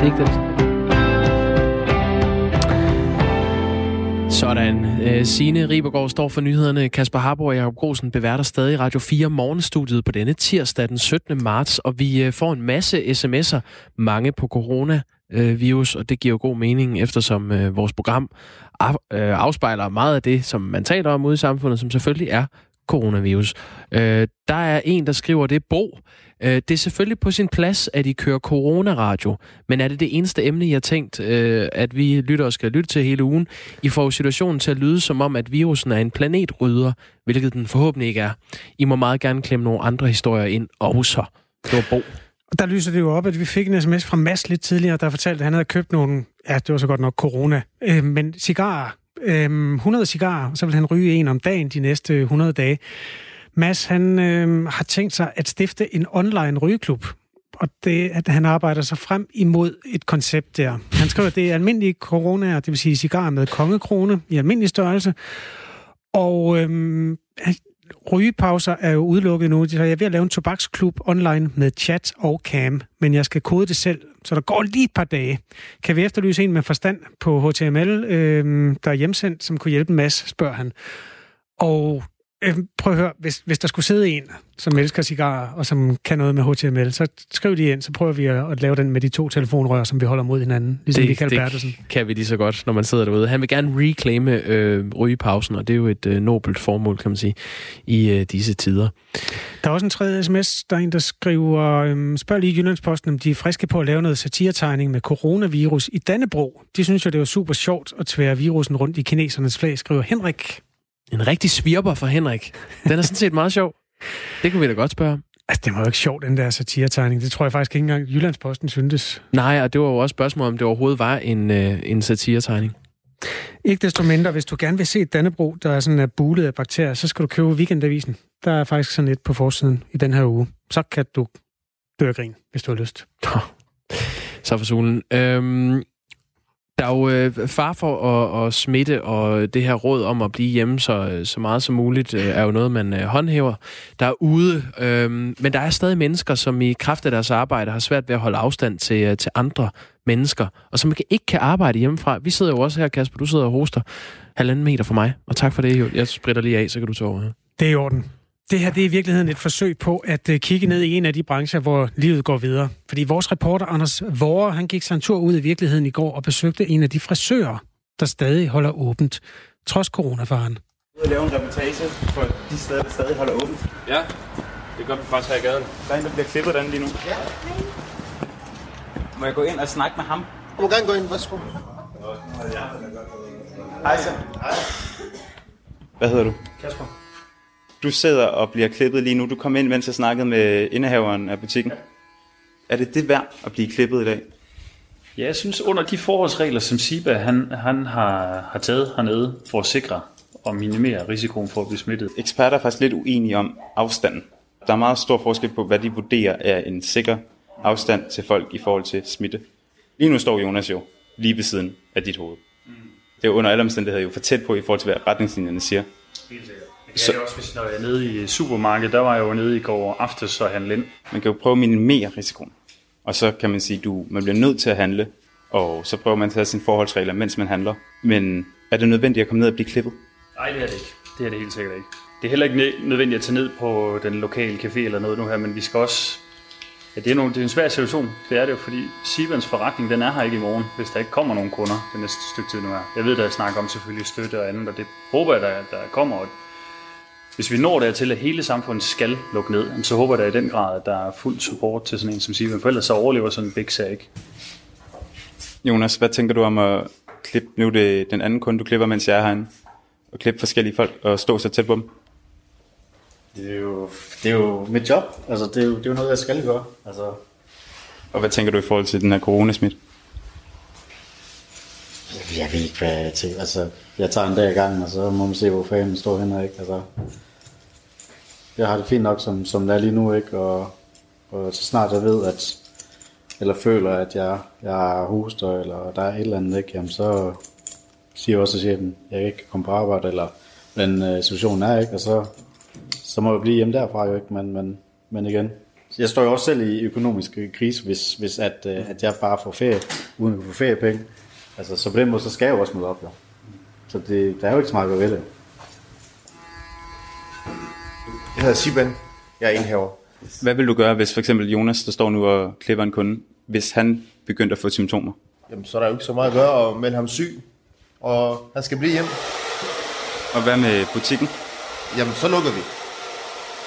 det ikke det? Sådan. Øh, Signe Ribergaard står for nyhederne. Kasper Harbo og Jacob Grosen beværter stadig Radio 4 morgenstudiet på denne tirsdag den 17. marts, og vi øh, får en masse sms'er, mange på corona virus, og det giver jo god mening, eftersom øh, vores program øh, afspejler meget af det, som man taler om ude i samfundet, som selvfølgelig er coronavirus. Øh, der er en, der skriver det, Bo. Øh, det er selvfølgelig på sin plads, at I kører coronaradio, men er det det eneste emne, I har tænkt, øh, at vi lytter skal lytte til hele ugen? I får situationen til at lyde som om, at virusen er en planetrydder, hvilket den forhåbentlig ikke er. I må meget gerne klemme nogle andre historier ind også. Det var Bo. Der lyser det jo op, at vi fik en sms fra Mads lidt tidligere, der fortalte, at han havde købt nogle, ja, det var så godt nok corona, øh, men cigarer, øh, 100 cigarer, så vil han ryge en om dagen de næste 100 dage. Mads, han øh, har tænkt sig at stifte en online rygeklub, og det, at han arbejder sig frem imod et koncept der. Han skriver, at det er almindelige corona, det vil sige cigarer med kongekrone i almindelig størrelse, og øh, rygepauser er jo udelukket nu, så jeg er ved at lave en tobaksklub online med chat og cam, men jeg skal kode det selv, så der går lige et par dage. Kan vi efterlyse en med forstand på HTML, øh, der er hjemsendt, som kunne hjælpe en masse, spørger han. Og Øh, prøv at høre, hvis, hvis der skulle sidde en, som elsker cigarer, og som kan noget med HTML, så skriv de ind, så prøver vi at, at lave den med de to telefonrør, som vi holder mod hinanden, ligesom det, Michael det Bertelsen. kan vi lige så godt, når man sidder derude. Han vil gerne reclaime øh, rygepausen, og det er jo et øh, nobelt formål, kan man sige, i øh, disse tider. Der er også en tredje sms, der er en, der skriver, øh, spørg lige Jyllandsposten, om de er friske på at lave noget satiretegning med coronavirus i Dannebro. De synes jo, det var super sjovt at tvære virusen rundt i kinesernes flag, skriver Henrik en rigtig svirper for Henrik. Den er sådan set meget sjov. Det kunne vi da godt spørge Altså, det var jo ikke sjovt, den der satiretegning. Det tror jeg faktisk ikke engang Jyllandsposten syntes. Nej, og det var jo også spørgsmål, om det overhovedet var en, øh, en satiretegning. Ikke desto mindre, hvis du gerne vil se Dannebro, der er sådan er bulet af bakterier, så skal du købe Weekendavisen. Der er faktisk sådan et på forsiden i den her uge. Så kan du dø af grin, hvis du har lyst. Så for solen. Øhm, der er jo øh, far for at, at smitte, og det her råd om at blive hjemme så, så meget som muligt, øh, er jo noget, man øh, håndhæver derude. Øh, men der er stadig mennesker, som i kraft af deres arbejde har svært ved at holde afstand til, øh, til andre mennesker, og som ikke kan arbejde hjemmefra. Vi sidder jo også her, Kasper, du sidder og hoster halvanden meter fra mig, og tak for det. Jeg spritter lige af, så kan du tage over her. Det er i orden. Det her det er i virkeligheden et forsøg på at øh, kigge ned i en af de brancher, hvor livet går videre. Fordi vores reporter Anders Vore, han gik sig en tur ud i virkeligheden i går og besøgte en af de frisører, der stadig holder åbent, trods coronafaren. Jeg lave en reportage for de steder, der stadig holder åbent. Ja, det gør vi faktisk her i gaden. Der er en, der bliver klippet den lige nu. Ja. Må jeg gå ind og snakke med ham? Du må gerne gå ind, værsgo. Hej så. Hej. Hvad hedder du? Kasper. Du sidder og bliver klippet lige nu. Du kom ind, mens jeg snakkede med indehaveren af butikken. Er det det værd at blive klippet i dag? Ja, jeg synes under de forholdsregler, som Siba han, han har, har taget hernede for at sikre og minimere risikoen for at blive smittet. Eksperter er faktisk lidt uenige om afstanden. Der er meget stor forskel på, hvad de vurderer er en sikker afstand til folk i forhold til smitte. Lige nu står Jonas jo lige ved siden af dit hoved. Det er under alle omstændigheder jo for tæt på i forhold til, hvad retningslinjerne siger. Helt sikkert. Så, ja, også hvis når jeg er nede i supermarkedet, der var jeg jo nede i går aftes og handle ind. Man kan jo prøve at minimere risikoen. Og så kan man sige, du man bliver nødt til at handle, og så prøver man at tage sine forholdsregler, mens man handler. Men er det nødvendigt at komme ned og blive klippet? Nej, det er det ikke. Det er det helt sikkert ikke. Det er heller ikke nødvendigt at tage ned på den lokale café eller noget nu her, men vi skal også... Ja, det er, nogle, det er en svær situation. Det er det jo, fordi Sibans forretning, den er her ikke i morgen, hvis der ikke kommer nogen kunder det næste stykke tid nu her. Jeg ved, der er snak om selvfølgelig støtte og andet, og det håber jeg, der, der kommer. Og hvis vi når dertil, at hele samfundet skal lukke ned, så håber jeg da i den grad, at der er fuld support til sådan en som siger, for ellers så overlever sådan en big sag ikke. Jonas, hvad tænker du om at klippe, nu er det den anden kunde, du klipper, mens jeg er herinde, og klippe forskellige folk og stå så tæt på dem? Det er jo, det er jo mit job. Altså, det er jo, det er jo noget, jeg skal gøre. Altså. Og hvad tænker du i forhold til den her coronasmit? Jeg ved ikke, hvad jeg tænker. Altså, jeg tager en dag i gang, og så må man se, hvor fanden står henne, ikke? Altså, jeg har det fint nok, som, som det er lige nu, ikke? Og, og så snart jeg ved, at, eller føler, at jeg, jeg hoster, eller der er et eller andet, ikke? Jamen, så siger jeg også til chefen, at jeg ikke kan komme på arbejde, eller den uh, øh, situation er, ikke? Og så, så må jeg blive hjemme derfra, jo ikke? Men, men, men igen, jeg står jo også selv i økonomisk krise, hvis, hvis at, øh, at jeg bare får ferie, uden at få feriepenge. Altså, så på den måde, så skal jeg jo også møde op, jo. Så det, der er jo ikke så meget at gøre ved det. Jeg hedder Siban. Jeg er indhaver. Hvad vil du gøre, hvis for eksempel Jonas, der står nu og klipper en kunde, hvis han begyndte at få symptomer? Jamen, så er der jo ikke så meget at gøre og melde ham syg. Og han skal blive hjem. Og hvad med butikken? Jamen, så lukker vi.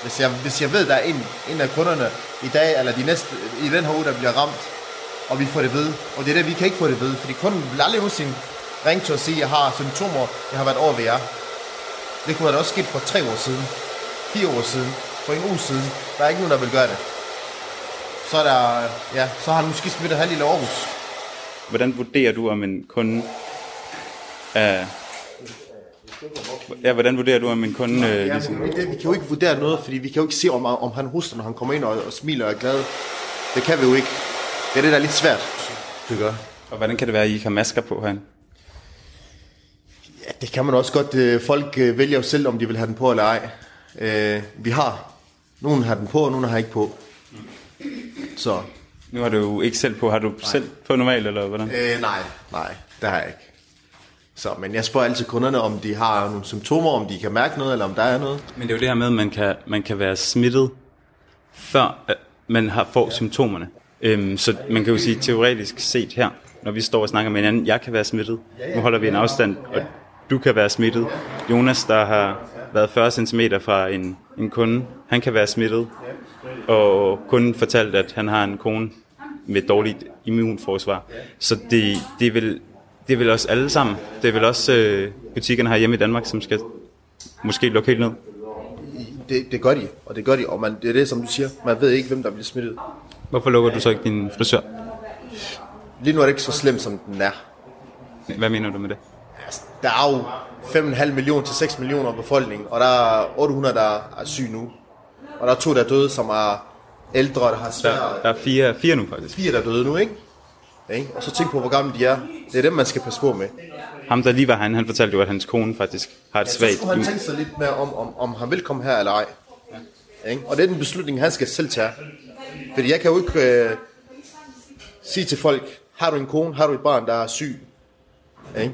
Hvis jeg, hvis jeg ved, der er en, en af kunderne i dag, eller de næste, i den her uge, der bliver ramt, og vi får det ved. Og det er det, vi kan ikke få det ved, fordi kunden vil aldrig nogensinde ringe til at sige, at jeg har symptomer, jeg har været over ved jer. Det kunne have også sket for tre år siden, fire år siden, for en uge siden. Der er ikke nogen, der vil gøre det. Så, er der, ja, så har han måske smittet halv i Aarhus. Hvordan vurderer du, om en kunde er... Ja, hvordan vurderer du, om en kunde... Øh, Ja, ligesom... det, vi kan jo ikke vurdere noget, fordi vi kan jo ikke se, om, om han hoster, når han kommer ind og, og smiler og er glad. Det kan vi jo ikke. Det er det, der er lidt svært. Det gør. Og hvordan kan det være, at I ikke har masker på herinde? Ja, det kan man også godt. Øh, Folk øh, vælger jo selv, om de vil have den på eller ej. Øh, Vi har. Nogle har den på, og nogle har ikke på. Så Nu har du jo ikke selv på. Har du selv på normalt, eller hvordan? øh, nej, nej, det har jeg ikke. Så, men jeg spørger altid kunderne, om de har nogle symptomer, om de kan mærke noget, eller om der er noget. Men det er jo det her med, at man kan, man kan være smittet, før øh, man har, får symptomerne. Øhm, så man kan jo sige teoretisk set her, når vi står og snakker med hinanden, jeg kan være smittet. Nu holder vi en afstand, og du kan være smittet. Jonas, der har været 40 cm fra en, en kunde, han kan være smittet. Og kunden fortalte, at han har en kone med dårligt immunforsvar. Så det, det, er vel, det er vel også alle sammen. Det er vel også øh, butikkerne her hjemme i Danmark, som skal måske lukke helt ned. Det, det gør de, og det gør de. Og man, det er det, som du siger. Man ved ikke, hvem der bliver smittet. Hvorfor lukker du så ikke din frisør? Lige nu er det ikke så slemt, som den er. Hvad mener du med det? Der er jo 5,5 millioner til 6 millioner befolkning, og der er 800, der er syge nu. Og der er to, der er døde, som er ældre, der har Der, svært. der er fire, fire nu faktisk. Fire, der er døde nu, ikke? ikke? Og så tænk på, hvor gamle de er. Det er dem, man skal passe på med. Ham der lige var han, han fortalte jo, at hans kone faktisk har et Så svagt skulle han tænke sig lidt mere om, om, om han vil komme her eller ej. Ikke? Og det er den beslutning, han skal selv tage. Fordi jeg kan jo ikke øh, sige til folk, har du en kone, har du et barn, der er syg? Ikke?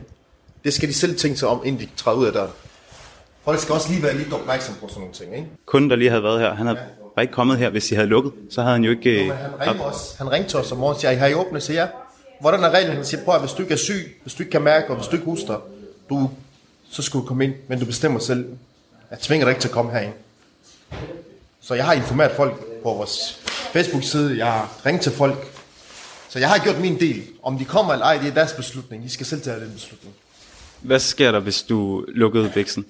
Det skal de selv tænke sig om, inden de træder ud af døren. Folk skal også lige være lidt opmærksom på sådan nogle ting. Ikke? Kunden, der lige havde været her, han havde, var ikke kommet her, hvis de havde lukket. Så havde han jo ikke... Men han ringte, os, han ringte os om morgenen og siger, har I åbnet? Så ja. Hvordan er reglen? Han siger, prøv at hvis du ikke er syg, hvis du ikke kan mærke, og hvis du ikke huster, du, så skal du komme ind, men du bestemmer selv. Jeg tvinger dig ikke til at komme herind. Så jeg har informeret folk på vores Facebook-side, jeg har ringet til folk. Så jeg har gjort min del. Om de kommer eller ej, det er deres beslutning. De skal selv tage den beslutning. Hvad sker der, hvis du lukkede væksten?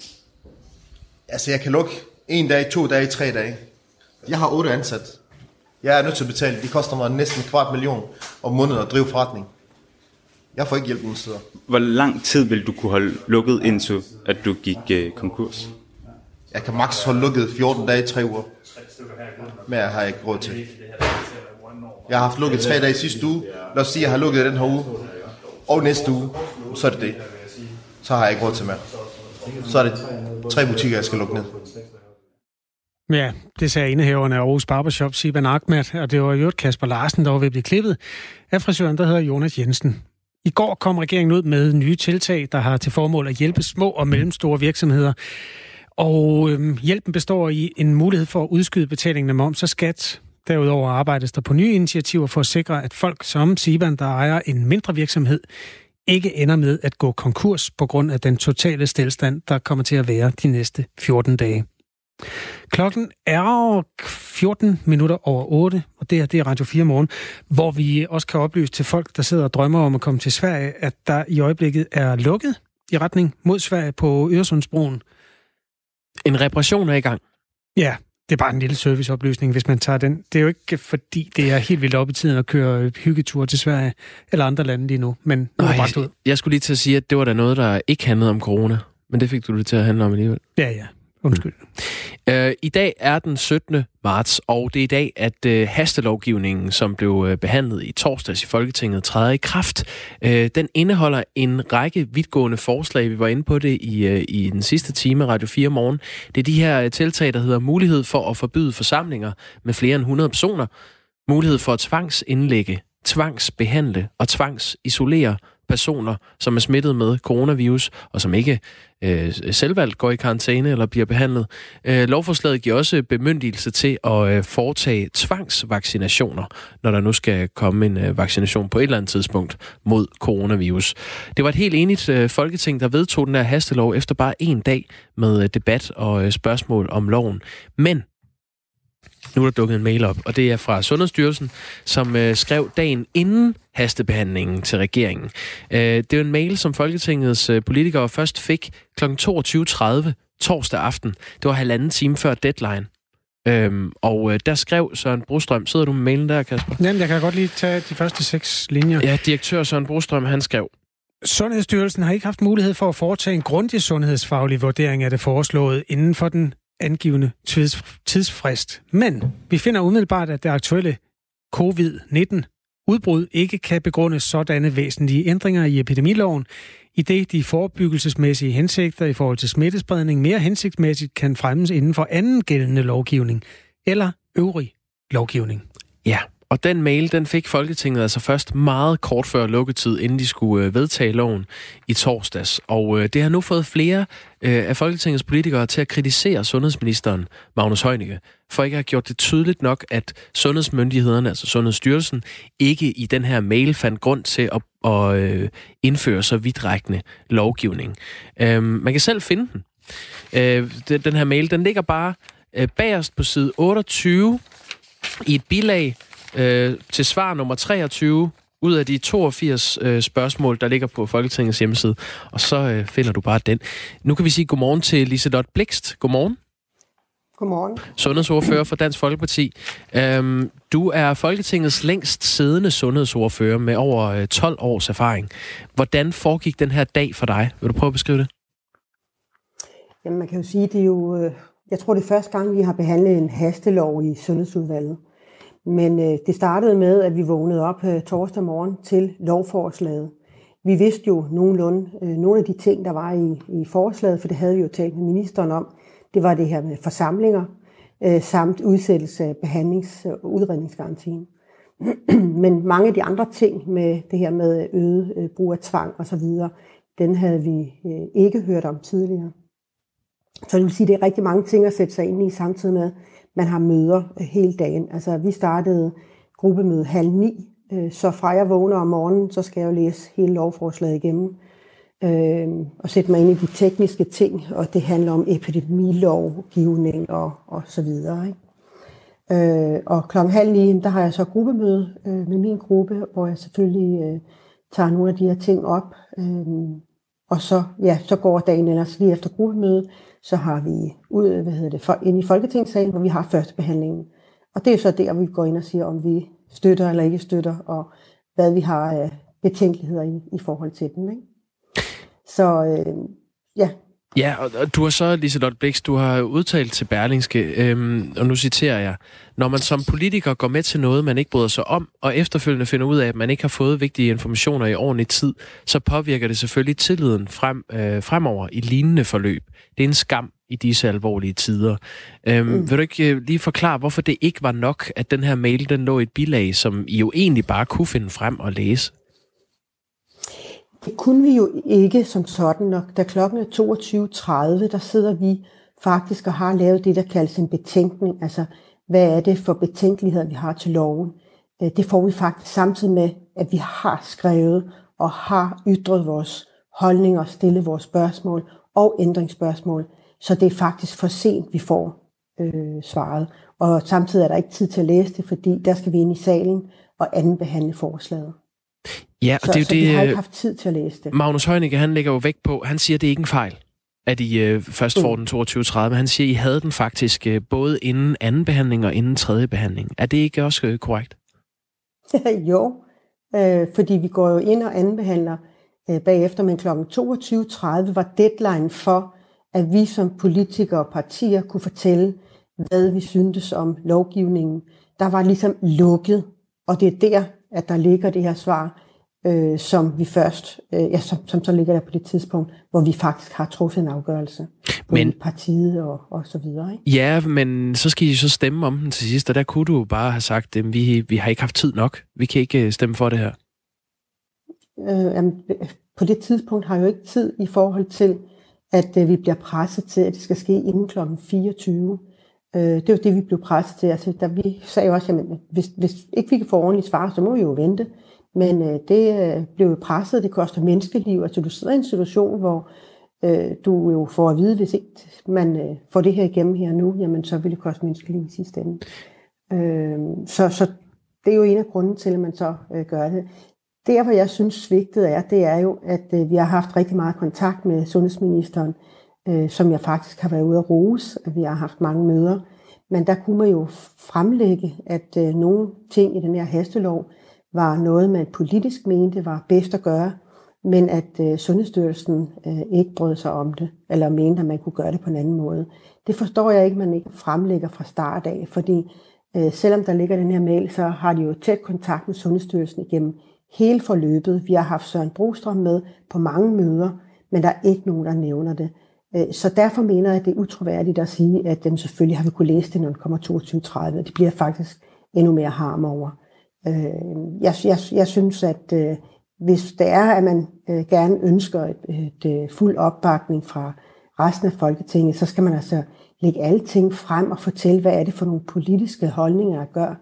Altså, jeg kan lukke en dag, to dage, tre dage. Jeg har otte ansat. Jeg er nødt til at betale. Det koster mig næsten en kvart million om måneden at drive forretning. Jeg får ikke hjælp nogen steder. Hvor lang tid vil du kunne holde lukket, indtil at du gik øh, konkurs? Jeg kan maks holde lukket 14 dage, 3 uger. Mere har jeg ikke råd til. Jeg har haft lukket 3 dage sidste uge. Lad os sige, at jeg har lukket den her uge. Og næste uge, så er det det. Så har jeg ikke råd til mere. Så er det tre butikker, jeg skal lukke ned. Ja, det sagde indehaverne af Aarhus Barbershop, Siban Ahmed, og det var jo Kasper Larsen, der var ved at blive klippet af frisøren, der hedder Jonas Jensen. I går kom regeringen ud med nye tiltag, der har til formål at hjælpe små og mellemstore virksomheder. Og øhm, hjælpen består i en mulighed for at udskyde betalingen af moms og skat. Derudover arbejdes der på nye initiativer for at sikre, at folk som Siban, der ejer en mindre virksomhed, ikke ender med at gå konkurs på grund af den totale stillstand, der kommer til at være de næste 14 dage. Klokken er 14 minutter over 8, og det her det er Radio 4 morgen, hvor vi også kan oplyse til folk, der sidder og drømmer om at komme til Sverige, at der i øjeblikket er lukket i retning mod Sverige på Øresundsbroen. En reparation er i gang. Ja, det er bare en lille serviceoplysning, hvis man tager den. Det er jo ikke fordi, det er helt vildt op i tiden at køre hyggeture til Sverige eller andre lande lige nu, men nu er det bragt ud. jeg skulle lige til at sige, at det var da noget, der ikke handlede om corona. Men det fik du det til at handle om alligevel. Ja, ja. Undskyld. Øh, I dag er den 17. marts, og det er i dag, at øh, hastelovgivningen, som blev øh, behandlet i torsdags i Folketinget, træder i kraft. Øh, den indeholder en række vidtgående forslag. Vi var inde på det i, øh, i den sidste time Radio 4 morgen. Det er de her øh, tiltag, der hedder mulighed for at forbyde forsamlinger med flere end 100 personer, mulighed for at tvangsindlægge, tvangsbehandle og tvangsisolere personer, som er smittet med coronavirus, og som ikke øh, selvvalgt går i karantæne eller bliver behandlet. Øh, lovforslaget giver også bemyndigelse til at øh, foretage tvangsvaccinationer, når der nu skal komme en øh, vaccination på et eller andet tidspunkt mod coronavirus. Det var et helt enigt øh, folketing, der vedtog den her hastelov efter bare en dag med øh, debat og øh, spørgsmål om loven. Men nu er der dukket en mail op, og det er fra Sundhedsstyrelsen, som øh, skrev dagen inden hastebehandlingen til regeringen. Øh, det er en mail, som Folketingets øh, politikere først fik kl. 22.30 torsdag aften. Det var halvanden time før deadline. Øhm, og øh, der skrev Søren Brostrøm, sidder du med mailen der, Kasper? Jamen, jeg kan godt lige tage de første seks linjer. Ja, direktør Søren Brostrøm, han skrev, Sundhedsstyrelsen har ikke haft mulighed for at foretage en grundig sundhedsfaglig vurdering af det foreslået inden for den angivende tids, tidsfrist. Men vi finder umiddelbart, at det aktuelle covid-19 udbrud ikke kan begrunde sådanne væsentlige ændringer i epidemiloven, i det de forebyggelsesmæssige hensigter i forhold til smittespredning mere hensigtsmæssigt kan fremmes inden for anden gældende lovgivning eller øvrig lovgivning. Ja, og den mail, den fik Folketinget altså først meget kort før lukketid, inden de skulle øh, vedtage loven i torsdags. Og øh, det har nu fået flere øh, af Folketingets politikere til at kritisere sundhedsministeren, Magnus Heunicke, for ikke at have gjort det tydeligt nok, at sundhedsmyndighederne, altså Sundhedsstyrelsen, ikke i den her mail fandt grund til at, at indføre så vidtrækkende lovgivning. Øhm, man kan selv finde den. Den her mail, den ligger bare bagerst på side 28 i et bilag øh, til svar nummer 23 ud af de 82 øh, spørgsmål, der ligger på Folketingets hjemmeside. Og så øh, finder du bare den. Nu kan vi sige godmorgen til Liselotte Blikst. Godmorgen. Godmorgen. Sundhedsordfører for Dansk Folkeparti. Øhm, du er Folketingets længst siddende sundhedsordfører med over øh, 12 års erfaring. Hvordan foregik den her dag for dig? Vil du prøve at beskrive det? Jamen, man kan jo sige, det er jo... Øh, jeg tror, det er første gang, vi har behandlet en hastelov i Sundhedsudvalget. Men øh, det startede med, at vi vågnede op øh, torsdag morgen til lovforslaget. Vi vidste jo nogenlunde øh, nogle af de ting, der var i, i forslaget, for det havde vi jo talt med ministeren om. Det var det her med forsamlinger, øh, samt udsættelse af behandlings- og udredningsgarantien. Men mange af de andre ting med det her med øh, øget øh, brug af tvang osv., den havde vi øh, ikke hørt om tidligere. Så det vil sige, at det er rigtig mange ting at sætte sig ind i, samtidig med, man har møder øh, hele dagen. Altså, vi startede gruppemøde halv ni, øh, så fra jeg vågner om morgenen, så skal jeg jo læse hele lovforslaget igennem øh, og sætte mig ind i de tekniske ting, og det handler om epidemilovgivning og, og så videre. Ikke? Øh, og klokken halv ni, der har jeg så gruppemøde øh, med min gruppe, hvor jeg selvfølgelig øh, tager nogle af de her ting op. Øh, og så, ja, så går dagen ellers lige efter gruppemødet, så har vi ud, hvad hedder det, for, ind i Folketingssalen, hvor vi har første behandlingen. Og det er så der, vi går ind og siger, om vi støtter eller ikke støtter, og hvad vi har af betænkeligheder i, i forhold til den. Ikke? Så øh, ja. Ja, og du har så, Liselotte Blix, du har udtalt til Berlingske, øhm, og nu citerer jeg, når man som politiker går med til noget, man ikke bryder sig om, og efterfølgende finder ud af, at man ikke har fået vigtige informationer i ordentlig tid, så påvirker det selvfølgelig tilliden frem, øh, fremover i lignende forløb. Det er en skam i disse alvorlige tider. Øhm, mm. Vil du ikke øh, lige forklare, hvorfor det ikke var nok, at den her mail den lå i et bilag, som I jo egentlig bare kunne finde frem og læse? Det kunne vi jo ikke som sådan nok. Da klokken er 22.30, der sidder vi faktisk og har lavet det, der kaldes en betænkning. Altså, hvad er det for betænkeligheder, vi har til loven? Øh, det får vi faktisk samtidig med, at vi har skrevet og har ytret vores holdninger, stillet vores spørgsmål og ændringsspørgsmål. Så det er faktisk for sent, vi får øh, svaret. Og samtidig er der ikke tid til at læse det, fordi der skal vi ind i salen og andenbehandle forslaget. Ja, og så, det er jo så det, har ikke øh, haft tid til at læse det. Magnus Heunicke, han lægger jo vægt på, han siger, at det er ikke en fejl, at I øh, først Mm. får den 22.30, men han siger, at I havde den faktisk øh, både inden anden behandling og inden tredje behandling. Er det ikke også øh, korrekt? jo, øh, fordi vi går jo ind og anbehandler øh, bagefter, men kl. 22.30 var deadline for, at vi som politikere og partier kunne fortælle, hvad vi syntes om lovgivningen. Der var ligesom lukket, og det er der, at der ligger det her svar, øh, som vi først, øh, ja, som, som så ligger der på det tidspunkt, hvor vi faktisk har truffet en afgørelse. Men partiet og, og så videre. Ikke? Ja, men så skal I så stemme om den til sidst, og der kunne du bare have sagt, at vi, vi har ikke haft tid nok. Vi kan ikke øh, stemme for det her. Øh, jamen, på det tidspunkt har jeg jo ikke tid i forhold til, at øh, vi bliver presset til, at det skal ske inden kl. 24. Øh, det var det, vi blev presset til. Altså, da vi sagde jo også, at hvis, hvis ikke vi kan få ordentligt svar, så må vi jo vente. Men øh, det øh, blev jo presset, det koster menneskeliv. Altså du sidder i en situation, hvor øh, du jo får at vide, hvis ikke man øh, får det her igennem her nu, jamen så vil det koste menneskeliv i sidste ende. Øh, så, så det er jo en af grunden til, at man så øh, gør det. Der, hvor jeg synes svigtet er, det er jo, at øh, vi har haft rigtig meget kontakt med sundhedsministeren, øh, som jeg faktisk har været ude at rose, at vi har haft mange møder. Men der kunne man jo fremlægge, at øh, nogle ting i den her hastelov var noget, man politisk mente var bedst at gøre, men at øh, Sundhedsstyrelsen øh, ikke brød sig om det, eller mente, at man kunne gøre det på en anden måde. Det forstår jeg ikke, man ikke fremlægger fra start af, fordi øh, selvom der ligger den her mail, så har de jo tæt kontakt med Sundhedsstyrelsen igennem hele forløbet. Vi har haft Søren Brostrøm med på mange møder, men der er ikke nogen, der nævner det. Øh, så derfor mener jeg, at det er utroværdigt at sige, at dem selvfølgelig har vi kunne læse det, når det kommer 22.30. Det bliver faktisk endnu mere harm over. Øh, jeg, jeg, jeg synes, at øh, hvis det er, at man gerne ønsker et, et fuld opbakning fra resten af Folketinget, så skal man altså lægge alle ting frem og fortælle, hvad er det for nogle politiske holdninger, der gør,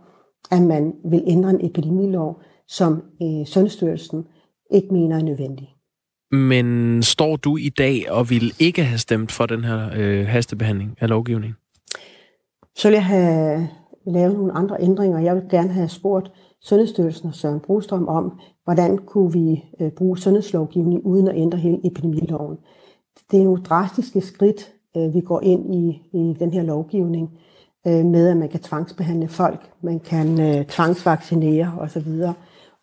at man vil ændre en epidemilov, som øh, Sundhedsstyrelsen ikke mener er nødvendig. Men står du i dag og vil ikke have stemt for den her øh, hastebehandling af lovgivningen? Så vil jeg have lavet nogle andre ændringer. Jeg vil gerne have spurgt Sundhedsstyrelsen og Søren Brostrøm om, hvordan kunne vi øh, bruge sundhedslovgivning uden at ændre hele epidemiloven. Det er nogle drastiske skridt, øh, vi går ind i, i den her lovgivning øh, med, at man kan tvangsbehandle folk, man kan tvangsvaccinere osv.,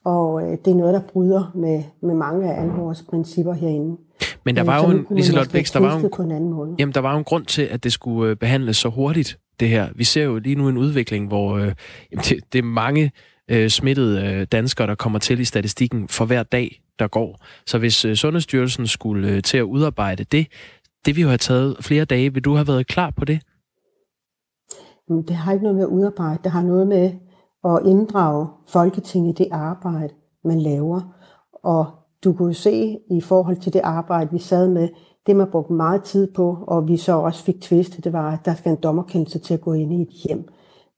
og det er noget, der bryder med, med mange af Anhors principper herinde. Men der var jo en, Liselotte Bæks, der var jo en, en anden måde. Jamen, der var jo en grund til, at det skulle behandles så hurtigt, det her. Vi ser jo lige nu en udvikling, hvor øh, jamen, det, det er mange øh, smittede øh, danskere, der kommer til i statistikken for hver dag, der går. Så hvis øh, Sundhedsstyrelsen skulle øh, til at udarbejde det, det vil jo have taget flere dage. Vil du have været klar på det? Det har ikke noget med at udarbejde. Det har noget med at inddrage Folketinget i det arbejde, man laver. Og du kunne se i forhold til det arbejde, vi sad med, det man brugte meget tid på, og vi så også fik tvistet, det var, at der skal en dommerkendelse til at gå ind i et hjem.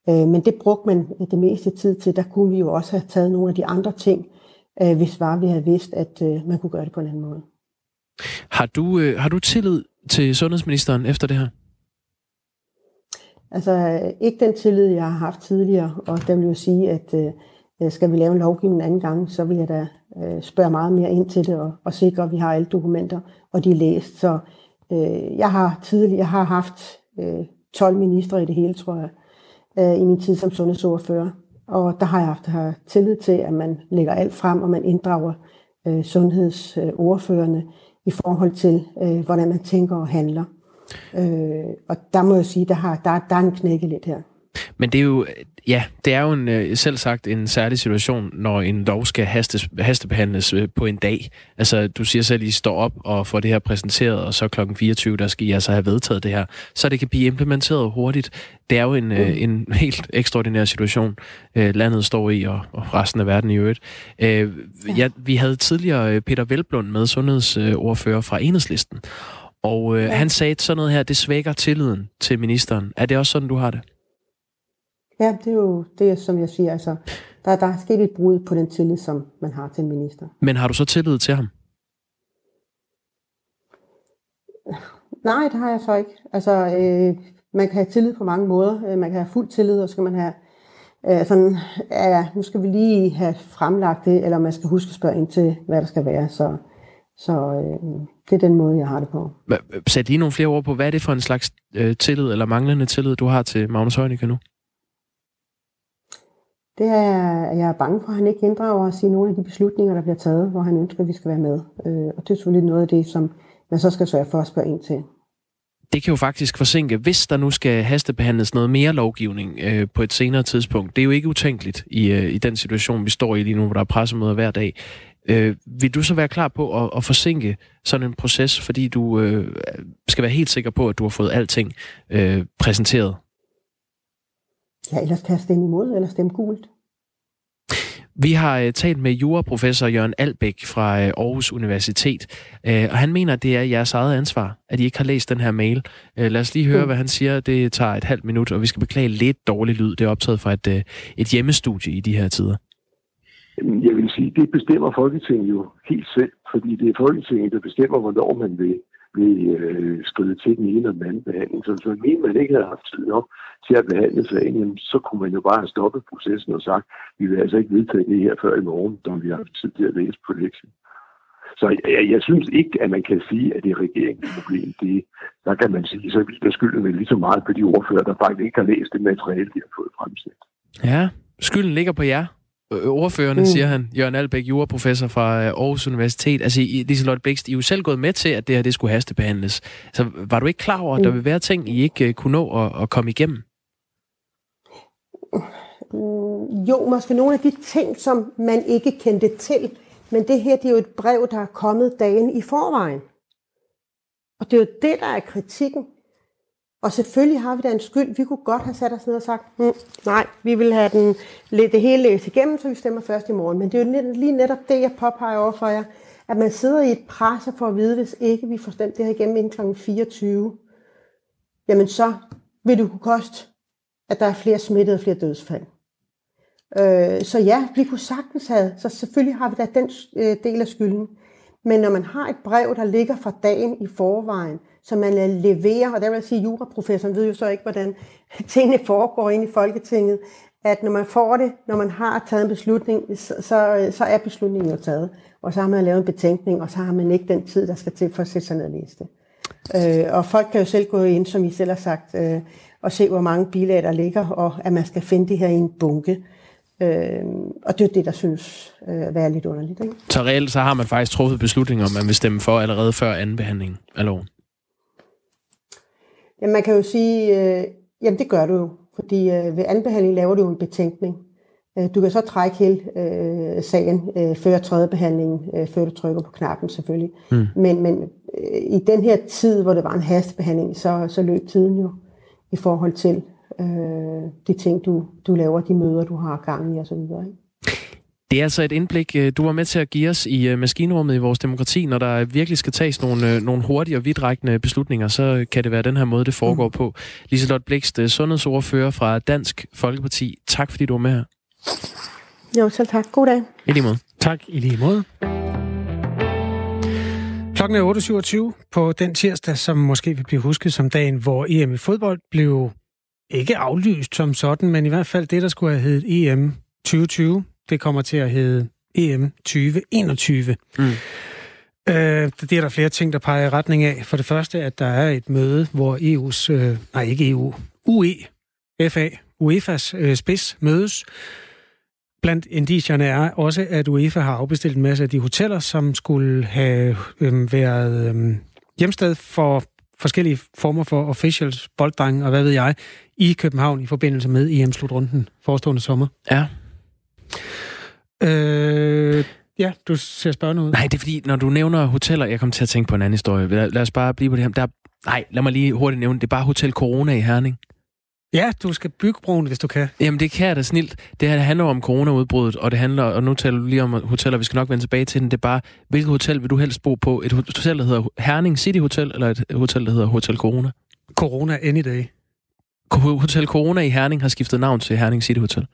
Øh, men det brugte man det meste tid til. Der kunne vi jo også have taget nogle af de andre ting, øh, hvis var vi havde vidst, at øh, man kunne gøre det på en anden måde. Har du, har du tillid til sundhedsministeren efter det her? Altså ikke den tillid, jeg har haft tidligere, og der vil jo sige, at øh, skal vi lave en lovgivning en anden gang, så vil jeg da øh, spørge meget mere ind til det og, og sikre, at vi har alle dokumenter, og de er læst. Så øh, jeg har tidligere jeg har haft øh, 12 ministre i det hele, tror jeg, øh, i min tid som sundhedsordfører. Og der har jeg haft her tillid til, at man lægger alt frem, og man inddrager øh, sundhedsordførende i forhold til, øh, hvordan man tænker og handler. Øh, og der må jeg sige, der, har, der, der er en knække lidt her. Men det er jo, ja, det er jo en, øh, selv sagt en særlig situation, når en lov skal hastes, hastebehandles øh, på en dag. Altså, du siger selv, at I står op og får det her præsenteret, og så klokken 24, der skal I altså have vedtaget det her, så det kan blive implementeret hurtigt. Det er jo en, øh, mm. en helt ekstraordinær situation, landet står i, og, og resten af verden i øvrigt. ja, vi havde tidligere Peter Velblund med, sundhedsordfører fra Enhedslisten, og øh, ja. han sagde sådan noget her, det svækker tilliden til ministeren. Er det også sådan, du har det? Ja, det er jo det, som jeg siger. Altså, der, der er sket et brud på den tillid, som man har til en minister. Men har du så tillid til ham? Nej, det har jeg så ikke. Altså, øh, man kan have tillid på mange måder. Øh, man kan have fuld tillid, og så skal man have øh, sådan, ja, nu skal vi lige have fremlagt det, eller man skal huske at spørge ind til, hvad der skal være. Så, så øh, det er den måde, jeg har det på. Sæt lige nogle flere ord på, hvad er det for en slags øh, tillid, eller manglende tillid, du har til Magnus Heunicke nu? Det er, at jeg er bange for, at han ikke inddrager os i nogle af de beslutninger, der bliver taget, hvor han ønsker, at vi skal være med. Øh, og det er selvfølgelig noget af det, som man så skal sørge for at spørge ind til. det kan jo faktisk forsinke, hvis der nu skal hastebehandles noget mere lovgivning øh, på et senere tidspunkt. Det er jo ikke utænkeligt i, øh, i den situation, vi står i lige nu, hvor der er pressemøder hver dag. Øh, vil du så være klar på at, at forsinke sådan en proces, fordi du øh, skal være helt sikker på, at du har fået alting øh, præsenteret? Ja, ellers kan jeg stemme imod, eller stemme gult. Vi har uh, talt med juraprofessor Jørgen Albæk fra uh, Aarhus Universitet, uh, og han mener, at det er jeres eget ansvar, at I ikke har læst den her mail. Lad os lige høre, mm. hvad han siger. Det tager et halvt minut, og vi skal beklage lidt dårlig lyd. Det er optaget fra et, et hjemmestudie i de her tider. Jeg vil sige, det bestemmer Folketinget jo helt selv, fordi det er Folketinget, der bestemmer, hvornår man vil blive øh, skride til den ene og den anden behandling. Så hvis man man ikke havde haft tid nok til at behandle sagen, jamen, så kunne man jo bare have stoppet processen og sagt, vi vil altså ikke vedtage det her før i morgen, når vi har haft tid til at læse på lektien. Så jeg, jeg synes ikke, at man kan sige, at det er regeringens problem. Det, der kan man sige, så der skylden vel lige så meget på de ordfører, der faktisk ikke har læst det materiale, de har fået fremsat. Ja, skylden ligger på jer. Øh, ordførende, mm. siger han. Jørgen Albæk, juraprofessor fra øh, Aarhus Universitet. Altså, Liselotte Bækst, I er jo selv gået med til, at det her det skulle hastebehandles. Så var du ikke klar over, at der mm. vil være ting, I ikke uh, kunne nå at, at komme igennem? Mm, jo, måske nogle af de ting, som man ikke kendte til. Men det her, det er jo et brev, der er kommet dagen i forvejen. Og det er jo det, der er kritikken. Og selvfølgelig har vi da en skyld. Vi kunne godt have sat os ned og sagt, hm, nej, vi vil have den, det hele læst igennem, så vi stemmer først i morgen. Men det er jo lige netop det, jeg påpeger over for jer, at man sidder i et pres for at vide, hvis ikke vi får stemt det her igennem inden kl. 24, jamen så vil det kunne koste, at der er flere smittede og flere dødsfald. Øh, så ja, vi kunne sagtens have, så selvfølgelig har vi da den øh, del af skylden. Men når man har et brev, der ligger fra dagen i forvejen, som man øh, leverer, og der vil jeg sige, at juraprofessoren ved jo så ikke, hvordan tingene foregår ind i Folketinget, at når man får det, når man har taget en beslutning, så, så, øh, så er beslutningen jo taget. Og så har man lavet en betænkning, og så har man ikke den tid, der skal til for at sætte sig ned og læse det. Øh, og folk kan jo selv gå ind, som I selv har sagt, øh, og se, hvor mange bilag der ligger, og at man skal finde det her i en bunke. Øh, og det er det, der synes øh, være lidt underligt. Ikke? Så reelt så har man faktisk truffet beslutninger, om man vil stemme for allerede før anden behandling af loven? Jamen, man kan jo sige, øh, jamen det gør du jo, fordi øh, ved anden behandling laver du jo en betænkning. Øh, du kan så trække hele øh, sagen øh, før tredje behandling, øh, før du trykker på knappen selvfølgelig. Mm. Men, men øh, i den her tid, hvor det var en hastebehandling, så, så løb tiden jo i forhold til øh, de ting, du, du laver, de møder, du har gang i osv. Ikke? Det er altså et indblik, øh, du var med til at give os i øh, maskinrummet i vores demokrati. Når der virkelig skal tages nogle, øh, nogle hurtige og vidtrækkende beslutninger, så kan det være den her måde, det foregår mm. på. Liselot Blikst, sundhedsordfører fra Dansk Folkeparti. Tak fordi du var med her. Jo, selv tak. God dag. I lige måde. Tak, i lige måde. Klokken er 8.27 på den tirsdag, som måske vil blive husket som dagen, hvor EM i fodbold blev ikke aflyst som sådan, men i hvert fald det, der skulle have heddet EM 2020 det kommer til at hedde EM 2021. Mm. Øh, det er der flere ting, der peger i retning af. For det første, at der er et møde, hvor EU's, øh, nej ikke EU, UEFA, UEFA's øh, spids mødes. Blandt indicierne er også, at UEFA har afbestilt en masse af de hoteller, som skulle have øh, været øh, hjemsted for forskellige former for officials, bolddreng og hvad ved jeg, i København i forbindelse med EM-slutrunden forestående sommer. Ja. Øh, ja, du ser spørgende ud. Nej, det er fordi, når du nævner hoteller, jeg kommer til at tænke på en anden historie. Lad, lad os bare blive på det her. Der, nej, lad mig lige hurtigt nævne, det er bare Hotel Corona i Herning. Ja, du skal bygge broen, hvis du kan. Jamen, det kan jeg da snilt. Det her handler om coronaudbruddet, og det handler, og nu taler du lige om hoteller, vi skal nok vende tilbage til den. Det er bare, hvilket hotel vil du helst bo på? Et hotel, der hedder Herning City Hotel, eller et hotel, der hedder Hotel Corona? Corona any day. Hotel Corona i Herning har skiftet navn til Herning City Hotel.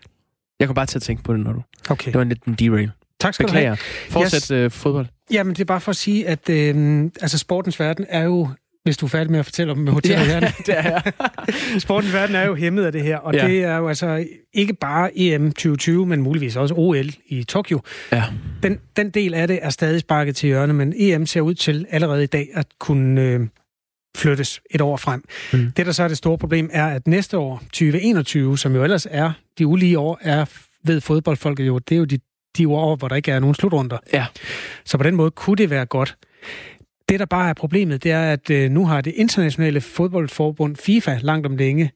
Jeg kan bare til at tænke på det, når du... Okay. Det var en lidt en derail. Tak skal Beklager. du have. Fortsæt yes. øh, fodbold. Jamen, det er bare for at sige, at øh, altså, sportens verden er jo hvis du er færdig med at fortælle om hotellet ja, det er jeg. Sportens verden er jo hæmmet af det her, og ja. det er jo altså ikke bare EM 2020, men muligvis også OL i Tokyo. Ja. Den, den del af det er stadig sparket til hjørne, men EM ser ud til allerede i dag at kunne øh, flyttes et år frem. Mm. Det, der så er det store problem, er, at næste år, 2021, som jo ellers er de ulige år, er ved fodboldfolket jo, det er jo de, de år, hvor der ikke er nogen slutrunder. Ja. Så på den måde kunne det være godt. Det, der bare er problemet, det er, at øh, nu har det internationale fodboldforbund FIFA langt om længe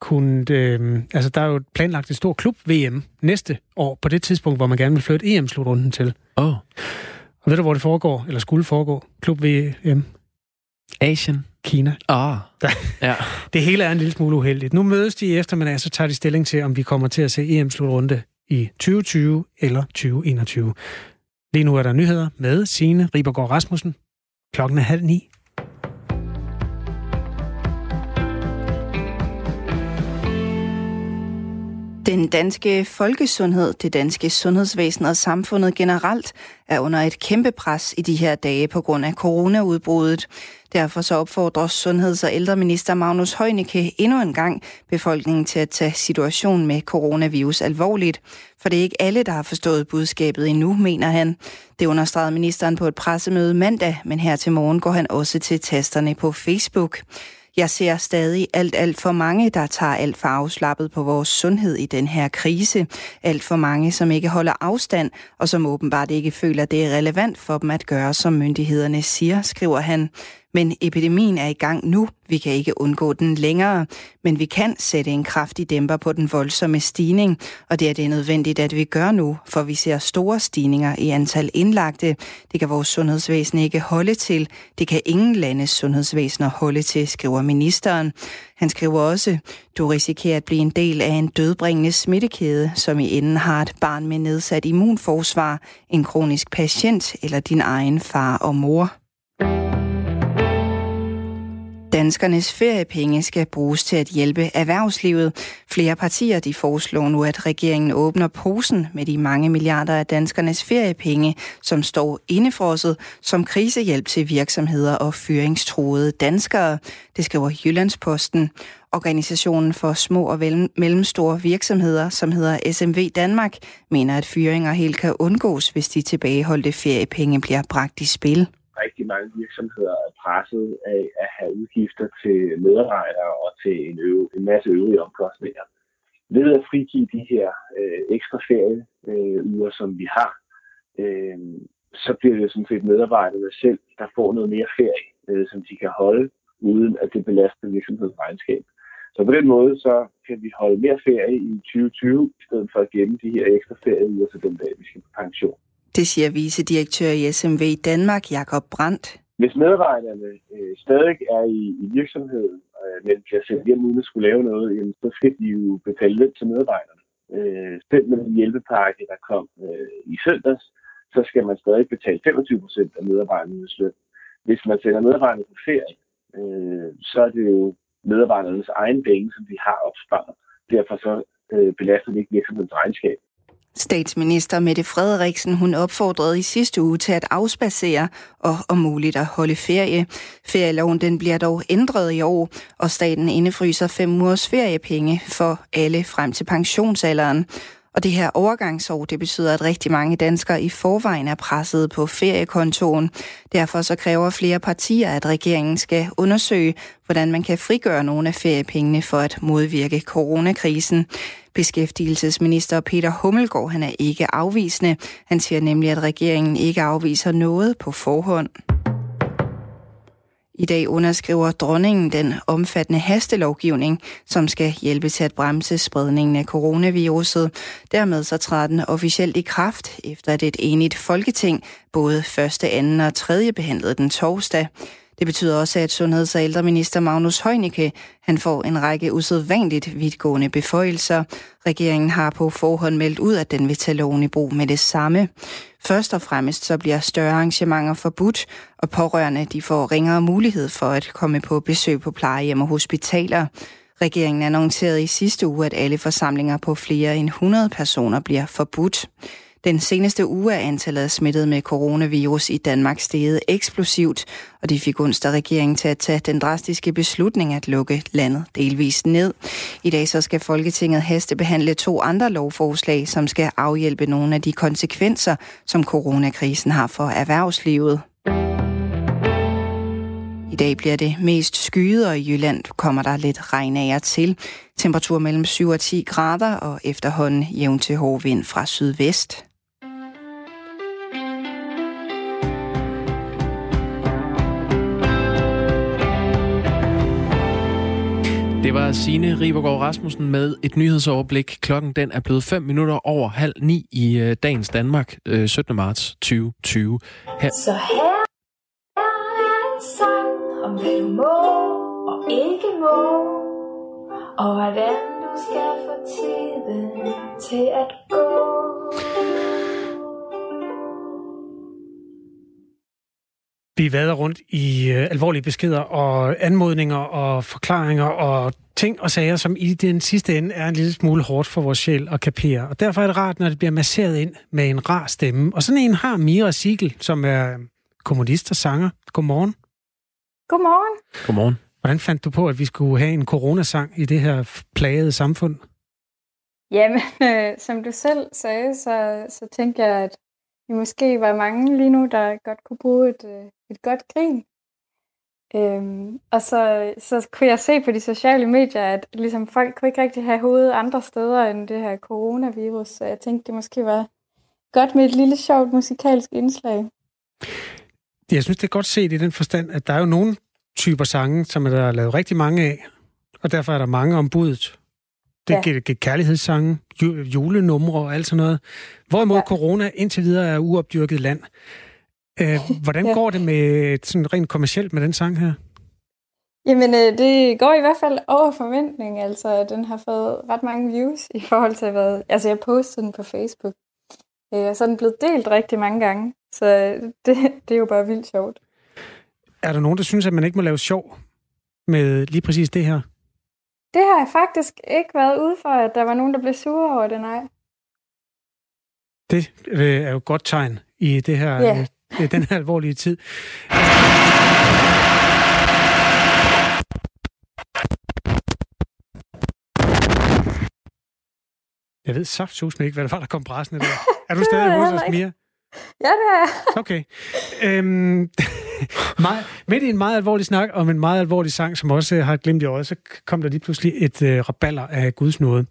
kunnet... Øh, altså, der er jo planlagt et stort klub-VM næste år, på det tidspunkt, hvor man gerne vil flytte EM-slutrunden til. Åh. Oh. Og ved du, hvor det foregår, eller skulle foregå? Klub-VM? Asien. Kina. Ah. ja. Det hele er en lille smule uheldigt. Nu mødes de i eftermiddag, så tager de stilling til, om vi kommer til at se EM-slutrunde i 2020 eller 2021. Lige nu er der nyheder med Signe Ribergaard Rasmussen. Klokken er halv ni. Den danske folkesundhed, det danske sundhedsvæsen og samfundet generelt er under et kæmpe pres i de her dage på grund af coronaudbruddet. Derfor så opfordrer sundheds- og ældreminister Magnus Heunicke endnu en gang befolkningen til at tage situationen med coronavirus alvorligt. For det er ikke alle, der har forstået budskabet endnu, mener han. Det understregede ministeren på et pressemøde mandag, men her til morgen går han også til tasterne på Facebook. Jeg ser stadig alt, alt for mange, der tager alt for afslappet på vores sundhed i den her krise. Alt for mange, som ikke holder afstand, og som åbenbart ikke føler, det er relevant for dem at gøre, som myndighederne siger, skriver han. Men epidemien er i gang nu. Vi kan ikke undgå den længere. Men vi kan sætte en kraftig dæmper på den voldsomme stigning. Og det er det nødvendigt, at vi gør nu, for vi ser store stigninger i antal indlagte. Det kan vores sundhedsvæsen ikke holde til. Det kan ingen landes sundhedsvæsener holde til, skriver ministeren. Han skriver også, du risikerer at blive en del af en dødbringende smittekæde, som i enden har et barn med nedsat immunforsvar, en kronisk patient eller din egen far og mor. Danskernes feriepenge skal bruges til at hjælpe erhvervslivet. Flere partier de foreslår nu, at regeringen åbner posen med de mange milliarder af danskernes feriepenge, som står indefrosset som krisehjælp til virksomheder og fyringstruede danskere. Det skriver Jyllandsposten. Organisationen for små og mellemstore virksomheder, som hedder SMV Danmark, mener, at fyringer helt kan undgås, hvis de tilbageholdte feriepenge bliver bragt i spil rigtig mange virksomheder er presset af at have udgifter til medarbejdere og til en, øv, en masse øvrige omkostninger. Ved at frigive de her øh, ekstra ferieuger, øh, som vi har, øh, så bliver det sådan set medarbejderne selv, der får noget mere ferie, øh, som de kan holde, uden at det belaster virksomhedens regnskab. Så på den måde, så kan vi holde mere ferie i 2020, i stedet for at gemme de her ekstra ferieuger til den dag, vi skal på pension. Det siger vicedirektør i SMV Danmark, Jakob Brandt. Hvis medarbejderne øh, stadig er i, i virksomheden, øh, men bliver sendt hjem uden at skulle lave noget, jamen, så skal de jo betale lidt til medarbejderne. Øh, selv med den hjælpepakke, der kom øh, i søndags, så skal man stadig betale 25 procent af medarbejdernes løn. Hvis man sender medarbejderne på ferie, øh, så er det jo medarbejdernes egen penge, som de har opsparet. Derfor så øh, belaster det ikke virksomhedens regnskab. Statsminister Mette Frederiksen hun opfordrede i sidste uge til at afspacere og om muligt at holde ferie. Ferieloven den bliver dog ændret i år, og staten indefryser fem ugers feriepenge for alle frem til pensionsalderen. Og det her overgangsår, det betyder, at rigtig mange danskere i forvejen er presset på feriekontoen. Derfor så kræver flere partier, at regeringen skal undersøge, hvordan man kan frigøre nogle af feriepengene for at modvirke coronakrisen. Beskæftigelsesminister Peter Hummelgaard han er ikke afvisende. Han siger nemlig, at regeringen ikke afviser noget på forhånd. I dag underskriver dronningen den omfattende hastelovgivning, som skal hjælpe til at bremse spredningen af coronaviruset. Dermed så træder den officielt i kraft, efter at et enigt folketing både første, anden og tredje behandlede den torsdag. Det betyder også, at sundheds- og ældreminister Magnus Heunicke han får en række usædvanligt vidtgående beføjelser. Regeringen har på forhånd meldt ud, at den vil tage loven i brug med det samme. Først og fremmest så bliver større arrangementer forbudt, og pårørende de får ringere mulighed for at komme på besøg på plejehjem og hospitaler. Regeringen annoncerede i sidste uge, at alle forsamlinger på flere end 100 personer bliver forbudt. Den seneste uge er antallet af smittede med coronavirus i Danmark steget eksplosivt, og det fik onsdag regeringen til at tage den drastiske beslutning at lukke landet delvist ned. I dag så skal Folketinget hastebehandle to andre lovforslag, som skal afhjælpe nogle af de konsekvenser, som coronakrisen har for erhvervslivet. I dag bliver det mest skyet, og i Jylland kommer der lidt regn af og til. Temperatur mellem 7 og 10 grader, og efterhånden jævn til hård vind fra sydvest. Det var Signe Ribergaard Rasmussen med et nyhedsoverblik. Klokken den er blevet 5 minutter over halv ni i øh, dagens Danmark, øh, 17. marts 2020. Her. Så her er en sang om, hvad du må og ikke må, og hvordan du skal få tiden til at gå. Vi vader rundt i øh, alvorlige beskeder og anmodninger og forklaringer og ting og sager, som i den sidste ende er en lille smule hårdt for vores sjæl at kapere. Og derfor er det rart, når det bliver masseret ind med en rar stemme. Og sådan en har Mira Siegel, som er kommunist og sanger. Godmorgen. Godmorgen. Godmorgen. Hvordan fandt du på, at vi skulle have en coronasang i det her plagede samfund? Jamen, øh, som du selv sagde, så, så tænkte jeg, at vi måske var mange lige nu, der godt kunne bruge et, øh, et godt grin. Øhm, og så, så kunne jeg se på de sociale medier, at ligesom, folk kunne ikke rigtig have hovedet andre steder end det her coronavirus. Så jeg tænkte, det måske var godt med et lille sjovt musikalsk indslag. Jeg synes, det er godt set i den forstand, at der er jo nogle typer sange, som er der lavet rigtig mange af, og derfor er der mange om budet. Det ja. giver kærlighedssange, julenumre og alt sådan noget. Hvorimod ja. corona indtil videre er uopdyrket land. Øh, hvordan ja. går det med sådan rent kommercielt med den sang her? Jamen, øh, det går i hvert fald over forventning. Altså, den har fået ret mange views i forhold til, hvad... Altså, jeg postede den på Facebook. Øh, og så er den blevet delt rigtig mange gange. Så det, det er jo bare vildt sjovt. Er der nogen, der synes, at man ikke må lave sjov med lige præcis det her? Det har jeg faktisk ikke været ude for, at der var nogen, der blev sure over det, nej. Det øh, er jo et godt tegn i det her, yeah. Øh, den her alvorlige tid. Jeg ved saftsus ikke, hvad det var, der kom bræsende der. Er du stadig hos os, Mia? Ja, det er jeg. Okay. Øhm, meget, midt i en meget alvorlig snak om en meget alvorlig sang, som også har glemt i øjet, så kom der lige pludselig et øh, raballer af Guds nåde.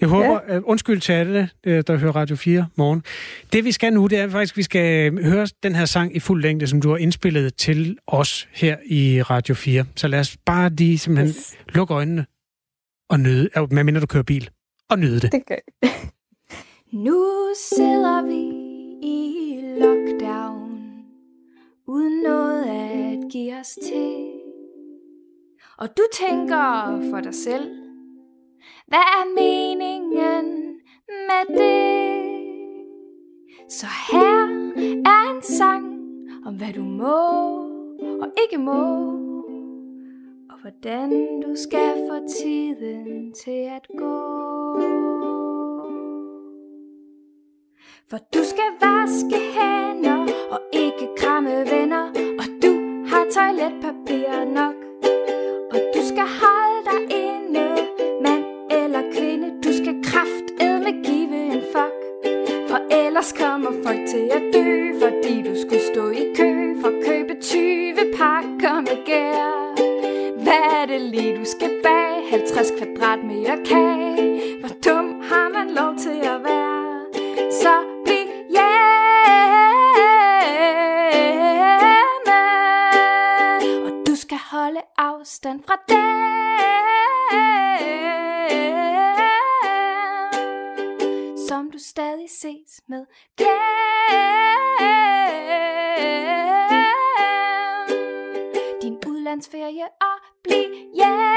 Jeg håber, ja. uh, undskyld til alle, øh, der hører Radio 4 morgen. Det vi skal nu, det er faktisk, at vi skal øh, høre den her sang i fuld længde, som du har indspillet til os her i Radio 4. Så lad os bare lige simpelthen yes. lukke øjnene og nyde, medmindre du kører bil, og nyde det. Det gør Nu sidder vi i lockdown. Uden noget at give os til. Og du tænker for dig selv. Hvad er meningen med det? Så her er en sang om hvad du må og ikke må. Og hvordan du skal få tiden til at gå. For du skal asking. Med glem. Din udlandsferie og bliv hjemme.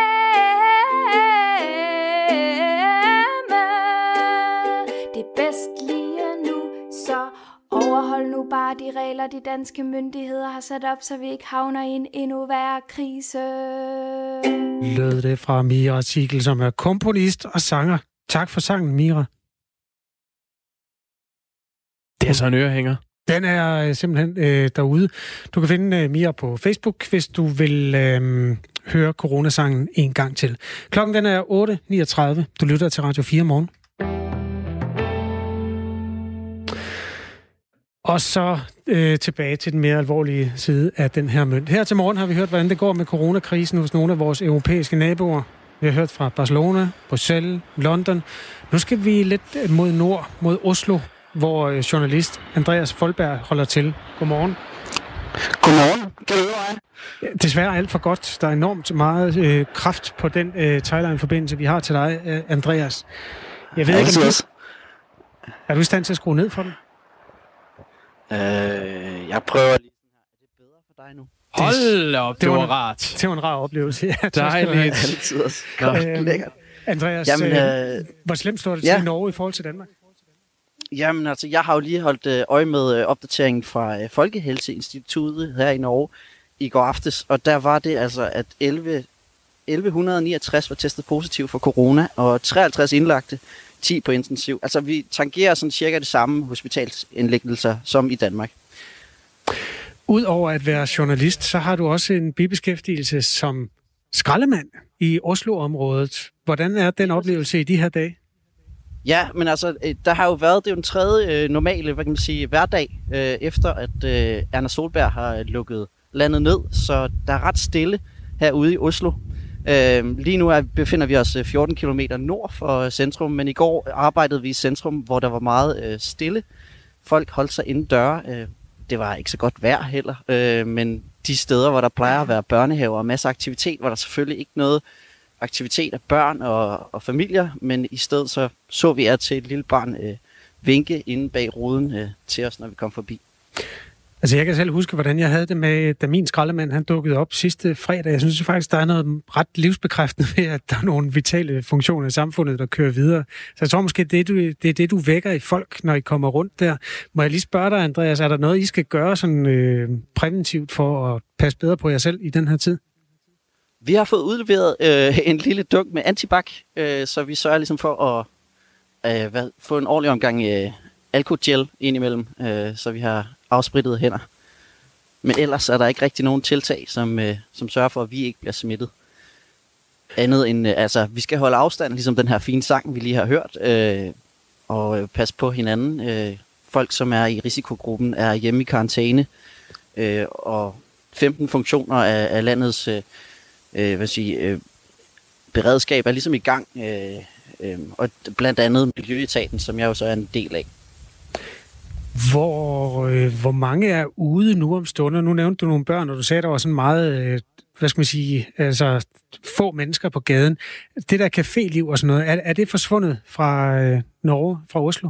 Det er bedst lige nu, så Overhold nu bare de regler, de danske myndigheder har sat op, så vi ikke havner i en endnu værre krise. Lød det fra Mira Artikel, som er komponist og sanger. Tak for sangen, Mira. Det er så en ørehænger. Den er øh, simpelthen øh, derude. Du kan finde øh, Mia på Facebook, hvis du vil øh, høre coronasangen en gang til. Klokken den er 8.39. Du lytter til Radio 4 morgen. Og så øh, tilbage til den mere alvorlige side af den her mønt. Her til morgen har vi hørt, hvordan det går med coronakrisen hos nogle af vores europæiske naboer. Vi har hørt fra Barcelona, Bruxelles, London. Nu skal vi lidt mod nord, mod Oslo, hvor øh, journalist Andreas Folberg holder til. Godmorgen. Godmorgen. Kan du høre mig? Desværre alt for godt. Der er enormt meget øh, kraft på den øh, Thailand-forbindelse, vi har til dig, øh, Andreas. Jeg ved Ja, ikke, om det du, er du i stand til at skrue ned for den? Øh, jeg prøver lige. Er det bedre for dig nu? Hold da op, det, var en- rart. Det var en rar oplevelse. Ja. Dejligt. Altid også. Godt. Lækkert. Andreas, Jamen, øh, øh, hvor slemt står det ja. til i Norge i forhold til Danmark? Jamen altså, jeg har jo lige holdt øh, øje med øh, opdateringen fra øh, Folkehelseinstituttet her i Norge i går aftes, og der var det altså, at 11, 1169 var testet positiv for corona, og 53 indlagte, 10 på intensiv. Altså, vi tangerer sådan cirka det samme hospitalsindlæggelser som i Danmark. Udover at være journalist, så har du også en bibeskæftigelse som skraldemand i Oslo-området. Hvordan er den oplevelse i de her dage? Ja, men altså, øh, der har jo været, det er jo en tredje øh, normale, hvad kan man sige, hverdag, øh, efter at øh, Erna Solberg har øh, lukket landet ned, så der er ret stille herude i Oslo. Øh, lige nu er, befinder vi os øh, 14 km nord for centrum, men i går arbejdede vi i centrum, hvor der var meget øh, stille. Folk holdt sig inden døre. Øh, det var ikke så godt vejr heller, øh, men de steder, hvor der plejer at være børnehaver og masser af aktivitet, var der selvfølgelig ikke noget aktivitet af børn og, og familier, men i stedet så så vi at til et lille barn øh, vinke inde bag ruden øh, til os, når vi kom forbi. Altså, jeg kan selv huske, hvordan jeg havde det med, da min skraldemand han dukkede op sidste fredag. Jeg synes faktisk, der er noget ret livsbekræftende ved, at der er nogle vitale funktioner i samfundet, der kører videre. Så jeg tror måske, det er, du, det er det, du vækker i folk, når I kommer rundt der. Må jeg lige spørge dig, Andreas, er der noget, I skal gøre sådan øh, præventivt for at passe bedre på jer selv i den her tid? Vi har fået udleveret øh, en lille dunk med antibak, øh, så vi sørger ligesom for at øh, hvad, få en ordentlig omgang øh, alkogel indimellem, øh, så vi har afsprittet hænder. Men ellers er der ikke rigtig nogen tiltag, som, øh, som sørger for, at vi ikke bliver smittet. Andet end, øh, altså, vi skal holde afstand, ligesom den her fine sang, vi lige har hørt, øh, og øh, passe på hinanden. Øh, folk, som er i risikogruppen, er hjemme i karantæne, øh, og 15 funktioner af, af landets øh, øh, hvad sige, øh, beredskab er ligesom i gang, øh, øh, og blandt andet Miljøetaten, som jeg jo så er en del af. Hvor, øh, hvor mange er ude nu om stunder? Nu nævnte du nogle børn, og du sagde, der var sådan meget, øh, hvad skal man sige, altså få mennesker på gaden. Det der caféliv og sådan noget, er, er det forsvundet fra øh, Norge, fra Oslo?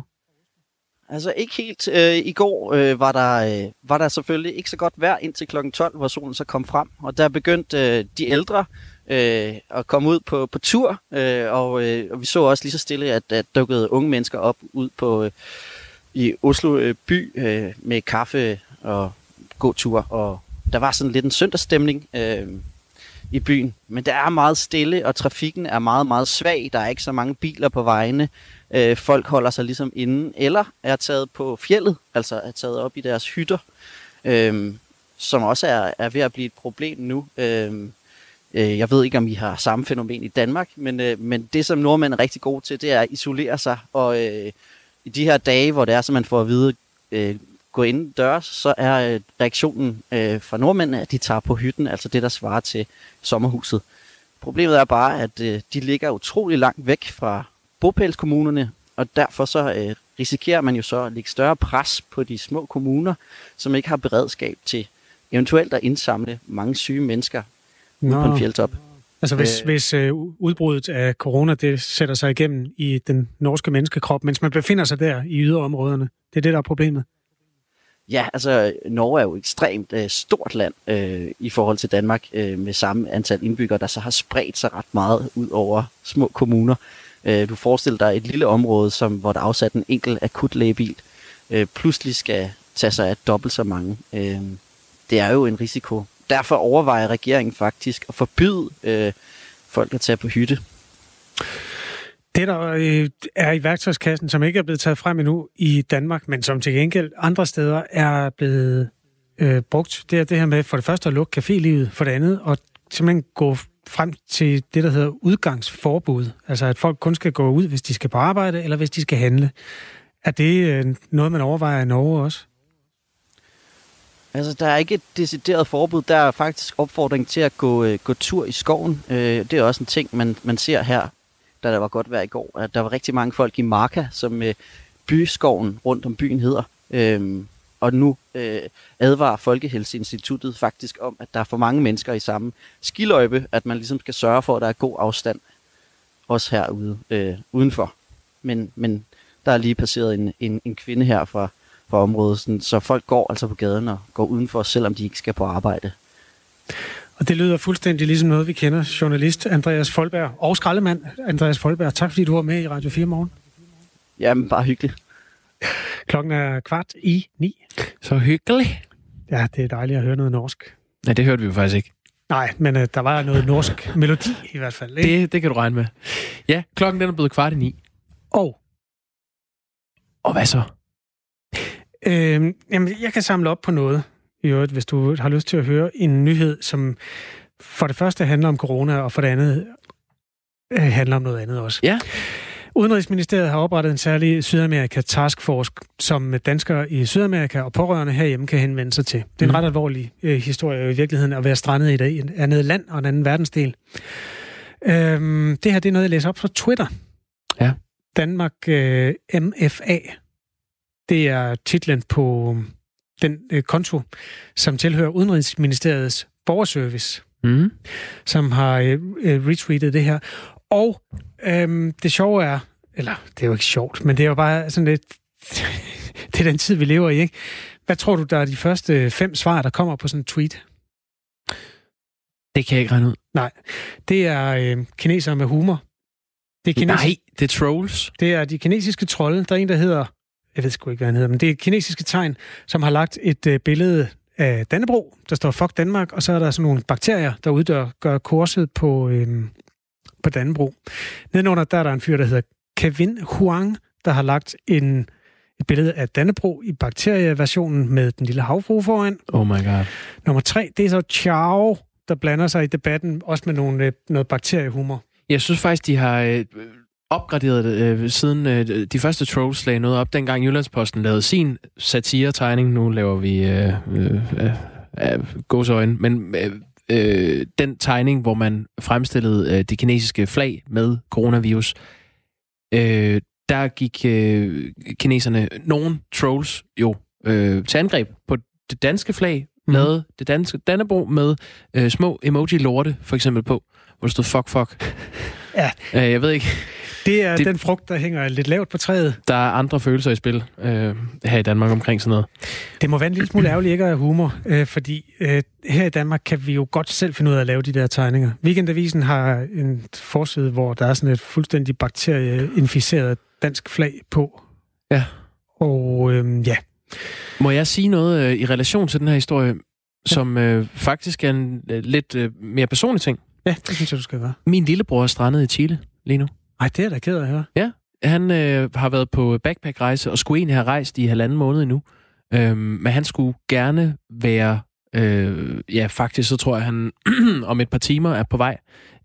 Altså ikke helt. Øh, I går øh, var, der, øh, var der selvfølgelig ikke så godt vejr indtil kl. 12, hvor solen så kom frem. Og der begyndte øh, de ældre øh, at komme ud på, på tur. Øh, og, øh, og vi så også lige så stille, at der dukkede unge mennesker op ud på øh, i Oslo øh, by øh, med kaffe og gåtur. Og der var sådan lidt en søndagsstemning øh, i byen. Men der er meget stille, og trafikken er meget, meget svag. Der er ikke så mange biler på vejene. Øh, folk holder sig ligesom inde, eller er taget på fjellet, altså er taget op i deres hytter, øh, som også er, er ved at blive et problem nu. Øh, øh, jeg ved ikke, om I har samme fænomen i Danmark, men, øh, men det, som nordmænd er rigtig gode til, det er at isolere sig, og øh, i de her dage, hvor det er, så man får at vide, øh, gå ind dørs, så er øh, reaktionen øh, fra nordmændene, at de tager på hytten, altså det, der svarer til sommerhuset. Problemet er bare, at øh, de ligger utrolig langt væk fra bopælskommunerne, og derfor så øh, risikerer man jo så at lægge større pres på de små kommuner, som ikke har beredskab til eventuelt at indsamle mange syge mennesker ude på en fjeldtop. Altså hvis, Øh. hvis øh, udbruddet af corona, det sætter sig igennem i den norske menneskekrop, mens man befinder sig der i yderområderne. Det er det, der er problemet. Ja, altså Norge er jo et ekstremt øh, stort land øh, i forhold til Danmark øh, med samme antal indbyggere, der så har spredt sig ret meget ud over små kommuner. Øh, du forestiller dig et lille område, som, hvor der er afsat en enkelt akutlægebil, øh, pludselig skal tage sig af dobbelt så mange. Øh, det er jo en risiko. Derfor overvejer regeringen faktisk at forbyde øh, folk at tage på hytte. Det, der øh, er i værktøjskassen, som ikke er blevet taget frem endnu i Danmark, men som til gengæld andre steder er blevet øh, brugt, det er det her med for det første at lukke cafélivet, for det andet at simpelthen gå frem til det, der hedder udgangsforbud. Altså at folk kun skal gå ud, hvis de skal på arbejde, eller hvis de skal handle. Er det øh, noget, man overvejer i Norge også? Altså, der er ikke et decideret forbud. Der er faktisk opfordring til at gå, øh, gå tur i skoven. Øh, det er også en ting, man, man ser her, da der var godt vejr i går. At der var rigtig mange folk i Marka, som øh, byskoven rundt om byen hedder. Øhm, og nu øh, advarer Folkehelseinstituttet faktisk om, at der er for mange mennesker i samme skiløjpe, at man ligesom skal sørge for, at der er god afstand, også herude øh, udenfor. Men, men der er lige passeret en, en, en kvinde her fra, fra området, sådan, så folk går altså på gaden og går udenfor, selvom de ikke skal på arbejde. Og det lyder fuldstændig ligesom noget, vi kender. Journalist Andreas Folberg og skraldemand Andreas Folberg. Tak fordi du var med i Radio 4 morgen. Jamen, bare hyggeligt. Klokken er kvart i ni. Så hyggeligt. Ja, det er dejligt at høre noget norsk. Ja, det hørte vi jo faktisk ikke. Nej, men uh, der var noget norsk melodi i hvert fald. Ikke? Det, det kan du regne med. Ja, klokken den er blevet kvart i ni. Og? Og hvad så? Øh, jamen, jeg kan samle op på noget, i øvrigt, hvis du har lyst til at høre en nyhed, som for det første handler om corona, og for det andet øh, handler om noget andet også. Ja. Udenrigsministeriet har oprettet en særlig Sydamerika Taskforce, som danskere i Sydamerika og pårørende herhjemme kan henvende sig til. Det er en mm. ret alvorlig øh, historie i virkeligheden at være strandet i, det, i et andet land og en anden verdensdel. Øhm, det her det er noget, jeg læser op fra Twitter. Ja. Danmark øh, MFA. Det er titlen på den øh, konto, som tilhører Udenrigsministeriets borgerservice, mm. som har øh, øh, retweetet det her. Og øhm, det sjove er, eller det er jo ikke sjovt, men det er jo bare sådan lidt, det er den tid, vi lever i, ikke? Hvad tror du, der er de første fem svar, der kommer på sådan en tweet? Det kan jeg ikke regne ud. Nej, det er øh, kinesere med humor. Det er Nej, det er trolls. Det er de kinesiske trolde. Der er en, der hedder, jeg ved sgu ikke, hvad han hedder, men det er et kinesiske tegn, som har lagt et øh, billede af Dannebro, der står Fuck Danmark, og så er der sådan nogle bakterier, der uddør, gør kurset på, øh, på Dannebro. Nedenunder der er der en fyr, der hedder Kevin Huang, der har lagt en, et billede af Dannebro i bakterieversionen med den lille havfru foran. Oh my god. Nummer tre, det er så Chao, der blander sig i debatten, også med nogle, øh, noget bakteriehumor. Jeg synes faktisk, de har øh, opgraderet øh, siden øh, de første trolls lagde noget op, dengang Jyllandsposten lavede sin satire-tegning. Nu laver vi øh, øh, øh, gåsøjne, men øh, øh, den tegning, hvor man fremstillede øh, det kinesiske flag med coronavirus, øh, der gik øh, kineserne, nogle trolls jo, øh, til angreb på det danske flag, mm. lavede det danske Dannebro med øh, små emoji-lorte, for eksempel på, hvor der stod fuck, fuck. Ja. Øh, jeg ved ikke. Det er det, den frugt, der hænger lidt lavt på træet. Der er andre følelser i spil øh, her i Danmark omkring sådan noget. Det må være en lille smule ærgerligt ikke at have humor, øh, fordi øh, her i Danmark kan vi jo godt selv finde ud af at lave de der tegninger. Weekendavisen har en forside, hvor der er sådan et fuldstændig bakterieinficeret dansk flag på. Ja. Og øh, ja. Må jeg sige noget øh, i relation til den her historie, som øh, faktisk er en øh, lidt øh, mere personlig ting? Ja, det synes jeg, du skal gøre. Min lillebror er strandet i Chile lige nu. Ej, det er da ked af at høre. Ja, han øh, har været på backpackrejse og skulle egentlig have rejst i halvanden måned nu. Øhm, men han skulle gerne være, øh, ja faktisk så tror jeg, han om et par timer er på vej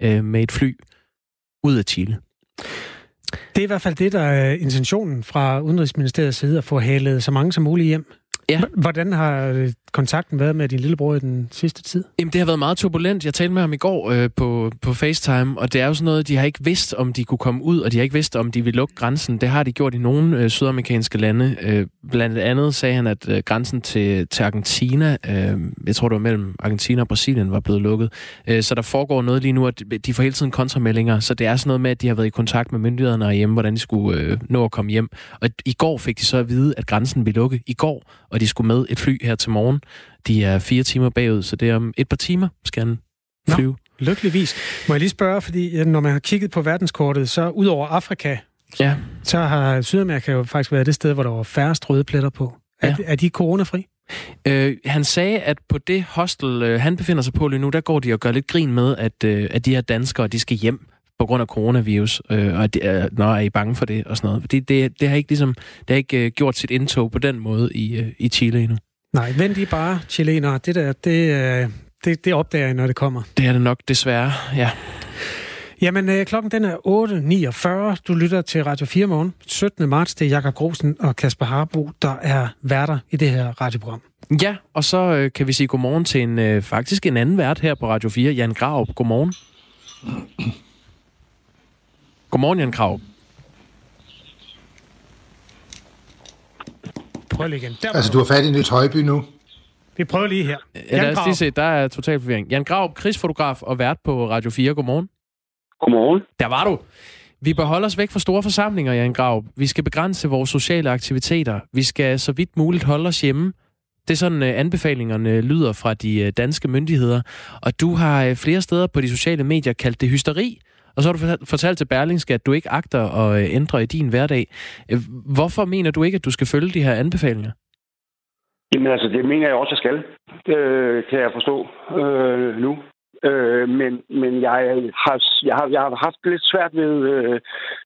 øh, med et fly ud af Chile. Det er i hvert fald det, der er intentionen fra Udenrigsministeriets side, at få halet så mange som muligt hjem. Ja. Hvordan har kontakten været med din lillebror i den sidste tid? Jamen, det har været meget turbulent. Jeg talte med ham i går øh, på, på FaceTime, og det er jo sådan noget, de har ikke vidst, om de kunne komme ud, og de har ikke vidst, om de vil lukke grænsen. Det har de gjort i nogle øh, sydamerikanske lande. Øh, blandt andet sagde han, at øh, grænsen til, til Argentina, øh, jeg tror det var mellem Argentina og Brasilien, var blevet lukket. Øh, så der foregår noget lige nu, at de får hele tiden kontrameldinger, så det er sådan noget med, at de har været i kontakt med myndighederne hjemme, hvordan de skulle øh, nå at komme hjem. Og i går fik de så at vide, at grænsen ville lukke i går, og de skulle med et fly her til morgen. De er fire timer bagud, så det er om et par timer, skal han flyve. Nå, lykkeligvis. Må jeg lige spørge, fordi når man har kigget på verdenskortet, så ud over Afrika, ja. så har Sydamerika jo faktisk været det sted, hvor der var færrest røde pletter på. Er, ja. er de coronafri? Øh, han sagde, at på det hostel, øh, han befinder sig på lige nu, der går de og gør lidt grin med, at, øh, at de her danskere, de skal hjem på grund af coronavirus, øh, og at, øh, når er I bange for det og sådan noget. Fordi det, det har ikke, ligesom, det har ikke øh, gjort sit indtog på den måde i, øh, i Chile endnu. Nej, vent I bare, chilenere. Det der, det, øh, det, det opdager I, når det kommer. Det er det nok, desværre, ja. Jamen, øh, klokken den er 8.49. Du lytter til Radio 4 morgen. 17. marts, det er Jakob Grosen og Kasper Harbo, der er værter i det her radioprogram. Ja, og så øh, kan vi sige godmorgen til en øh, faktisk en anden vært her på Radio 4, Jan Graup. Godmorgen. Godmorgen, Jan Graup. prøver lige igen. Der, Altså, du har fat i Niels Højby nu. Vi prøver lige her. Ja, lad os lige se, der er total forvirring. Jan Graup, krigsfotograf og vært på Radio 4. Godmorgen. Godmorgen. Der var du. Vi bør holde os væk fra store forsamlinger, Jan Graup. Vi skal begrænse vores sociale aktiviteter. Vi skal så vidt muligt holde os hjemme. Det er sådan, uh, anbefalingerne lyder fra de uh, danske myndigheder. Og du har uh, flere steder på de sociale medier kaldt det hysteri. Og så har du fortalt til Berlingske, at du ikke agter at øh, ændre i din hverdag. Øh, hvorfor mener du ikke, at du skal følge de her anbefalinger? Jamen altså, det mener jeg også, jeg skal, øh, kan jeg forstå øh, nu. Øh, men men jeg, har, jeg, har, jeg har haft lidt svært ved øh,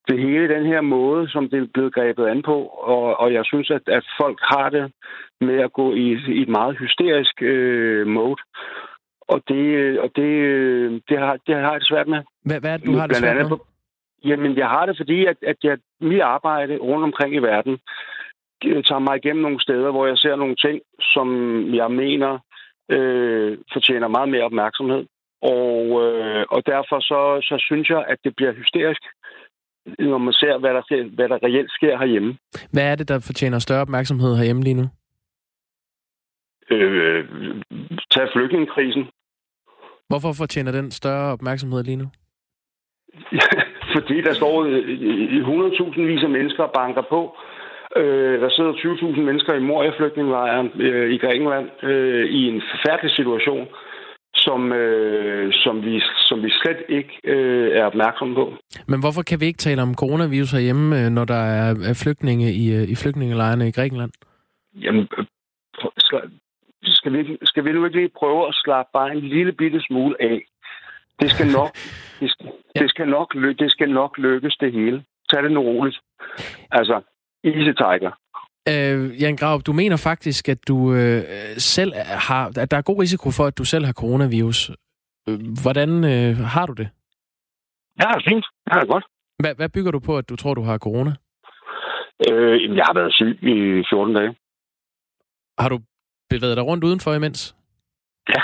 det hele den her måde, som det er blevet grebet an på. Og, og jeg synes, at, at folk har det med at gå i, i et meget hysterisk øh, mode. Og det, og det, det, har, det har jeg det svært med. Hvad, hvad er det, du har det svært med? på- Jamen, jeg har det, fordi at, at jeg, mit arbejde rundt omkring i verden øh, tager mig igennem nogle steder, hvor jeg ser nogle ting, som jeg mener øh, fortjener meget mere opmærksomhed. Og, øh, og derfor så, så synes jeg, at det bliver hysterisk, når man ser, hvad der, hvad der reelt sker herhjemme. Hvad er det, der fortjener større opmærksomhed herhjemme lige nu? Øh, tag flygtningekrisen, Hvorfor fortjener den større opmærksomhed lige nu? fordi der står øh, i 100.000 vis af mennesker og banker på. Øh, der sidder 20.000 mennesker i Moria-flygtningelejren øh, i Grækenland øh, i en forfærdelig situation, som, øh, som, vi, som vi slet ikke øh, er opmærksomme på. Men hvorfor kan vi ikke tale om coronavirus herhjemme, øh, når der er flygtninge i, øh, i flygtningelejrene i Grækenland? Jamen, øh, skal, vi, skal vi nu ikke lige prøve at slappe bare en lille bitte smule af? Det skal nok, det skal, det skal nok, det skal nok lykkes det hele. Tag det nu roligt. Altså, easy tiger. Øh, Jan Graup, du mener faktisk, at du øh, selv har, at der er god risiko for, at du selv har coronavirus. Øh, Hvordan øh, har du det? Ja, det er fint. Ja, det er godt. Hvad, hvad bygger du på, at du tror, du har corona? Øh, jeg har været syg i 14 dage. Har du bevæget dig rundt udenfor imens? Ja.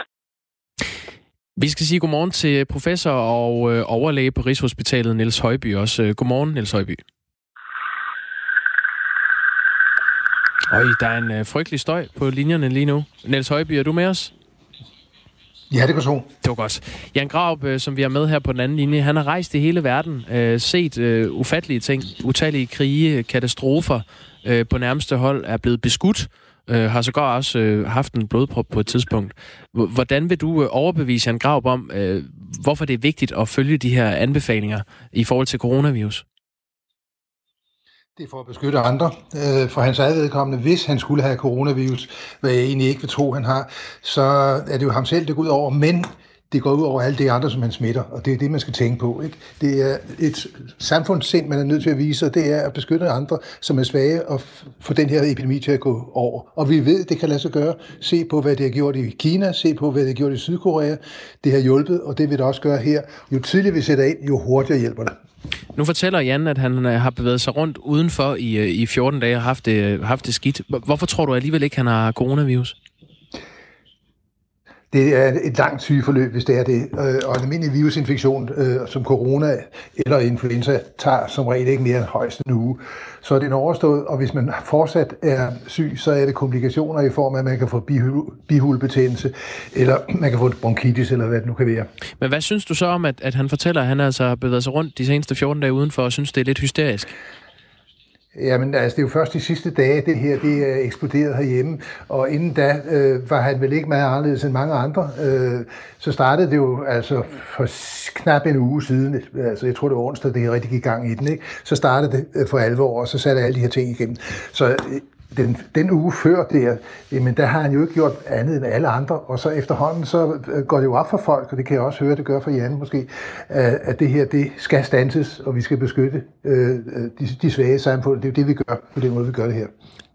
Vi skal sige godmorgen til professor og øh, overlæge på Rigshospitalet, Niels Højby også. Øh, Godmorgen, Niels Højby. Øj, der er en øh, frygtelig støj på linjerne lige nu. Niels Højby, er du med os? Ja, det kan så. Det var godt. Jan Graup, øh, som vi har med her på den anden linje, han har rejst i hele verden, øh, set øh, ufattelige ting, utallige krige, katastrofer, øh, på nærmeste hold er blevet beskudt, øh, har sågar også øh, haft en blodprop på et tidspunkt. Hvordan vil du øh, overbevise Jan Graup om, øh, hvorfor det er vigtigt at følge de her anbefalinger i forhold til coronavirus? Det er for at beskytte andre. Øh, for hans eget vedkommende, hvis han skulle have coronavirus, hvad jeg egentlig ikke vil tro, han har, så er det jo ham selv, det går ud over. Men det går ud over alle de andre, som han smitter, og det er det, man skal tænke på. Ikke? Det er et samfundssind, man er nødt til at vise, og det er at beskytte andre, som er svage, og få den her epidemi til at gå over. Og vi ved, det kan lade sig gøre. Se på, hvad det har gjort i Kina, se på, hvad det har gjort i Sydkorea. Det har hjulpet, og det vil det også gøre her. Jo tidligere vi sætter ind, jo hurtigere hjælper det. Nu fortæller Jan, at han øh, har bevæget sig rundt udenfor i, øh, i 14 dage og haft det, øh, haft det skidt. Hvorfor tror du alligevel ikke, han har coronavirus? Det er et langt sygeforløb, hvis det er det. Øh, og en almindelig virusinfektion øh, som corona eller influenza tager som regel ikke mere end højst en uge. Så er det overstået, og hvis man fortsat er syg, så er det komplikationer i form af, at man kan få bihulbetændelse, bihulebetændelse, eller man kan få bronkitis, eller hvad det nu kan være. Men hvad synes du så om, at, at han fortæller, at han altså har bevæget sig rundt de seneste 14 dage udenfor og synes, det er lidt hysterisk? Jamen, altså, det er jo først de sidste dage, det her det øh, er eksploderet herhjemme, og inden da øh, var han vel ikke meget anderledes end mange andre. Øh, så startede det jo altså for knap en uge siden, altså jeg tror det var onsdag, det rigtig gik i gang i den, ikke? så startede det øh, for alvor, og så satte alle de her ting igennem. Så øh, den, den uge før der, jamen der har han jo ikke gjort andet end alle andre, og så efterhånden så øh, går det jo op for folk, og det kan jeg også høre, det gør for Jan måske, øh, at det her det skal stanses, og vi skal beskytte øh, de, de svage i samfundet. Det er jo det, vi gør, på den måde, vi gør det her.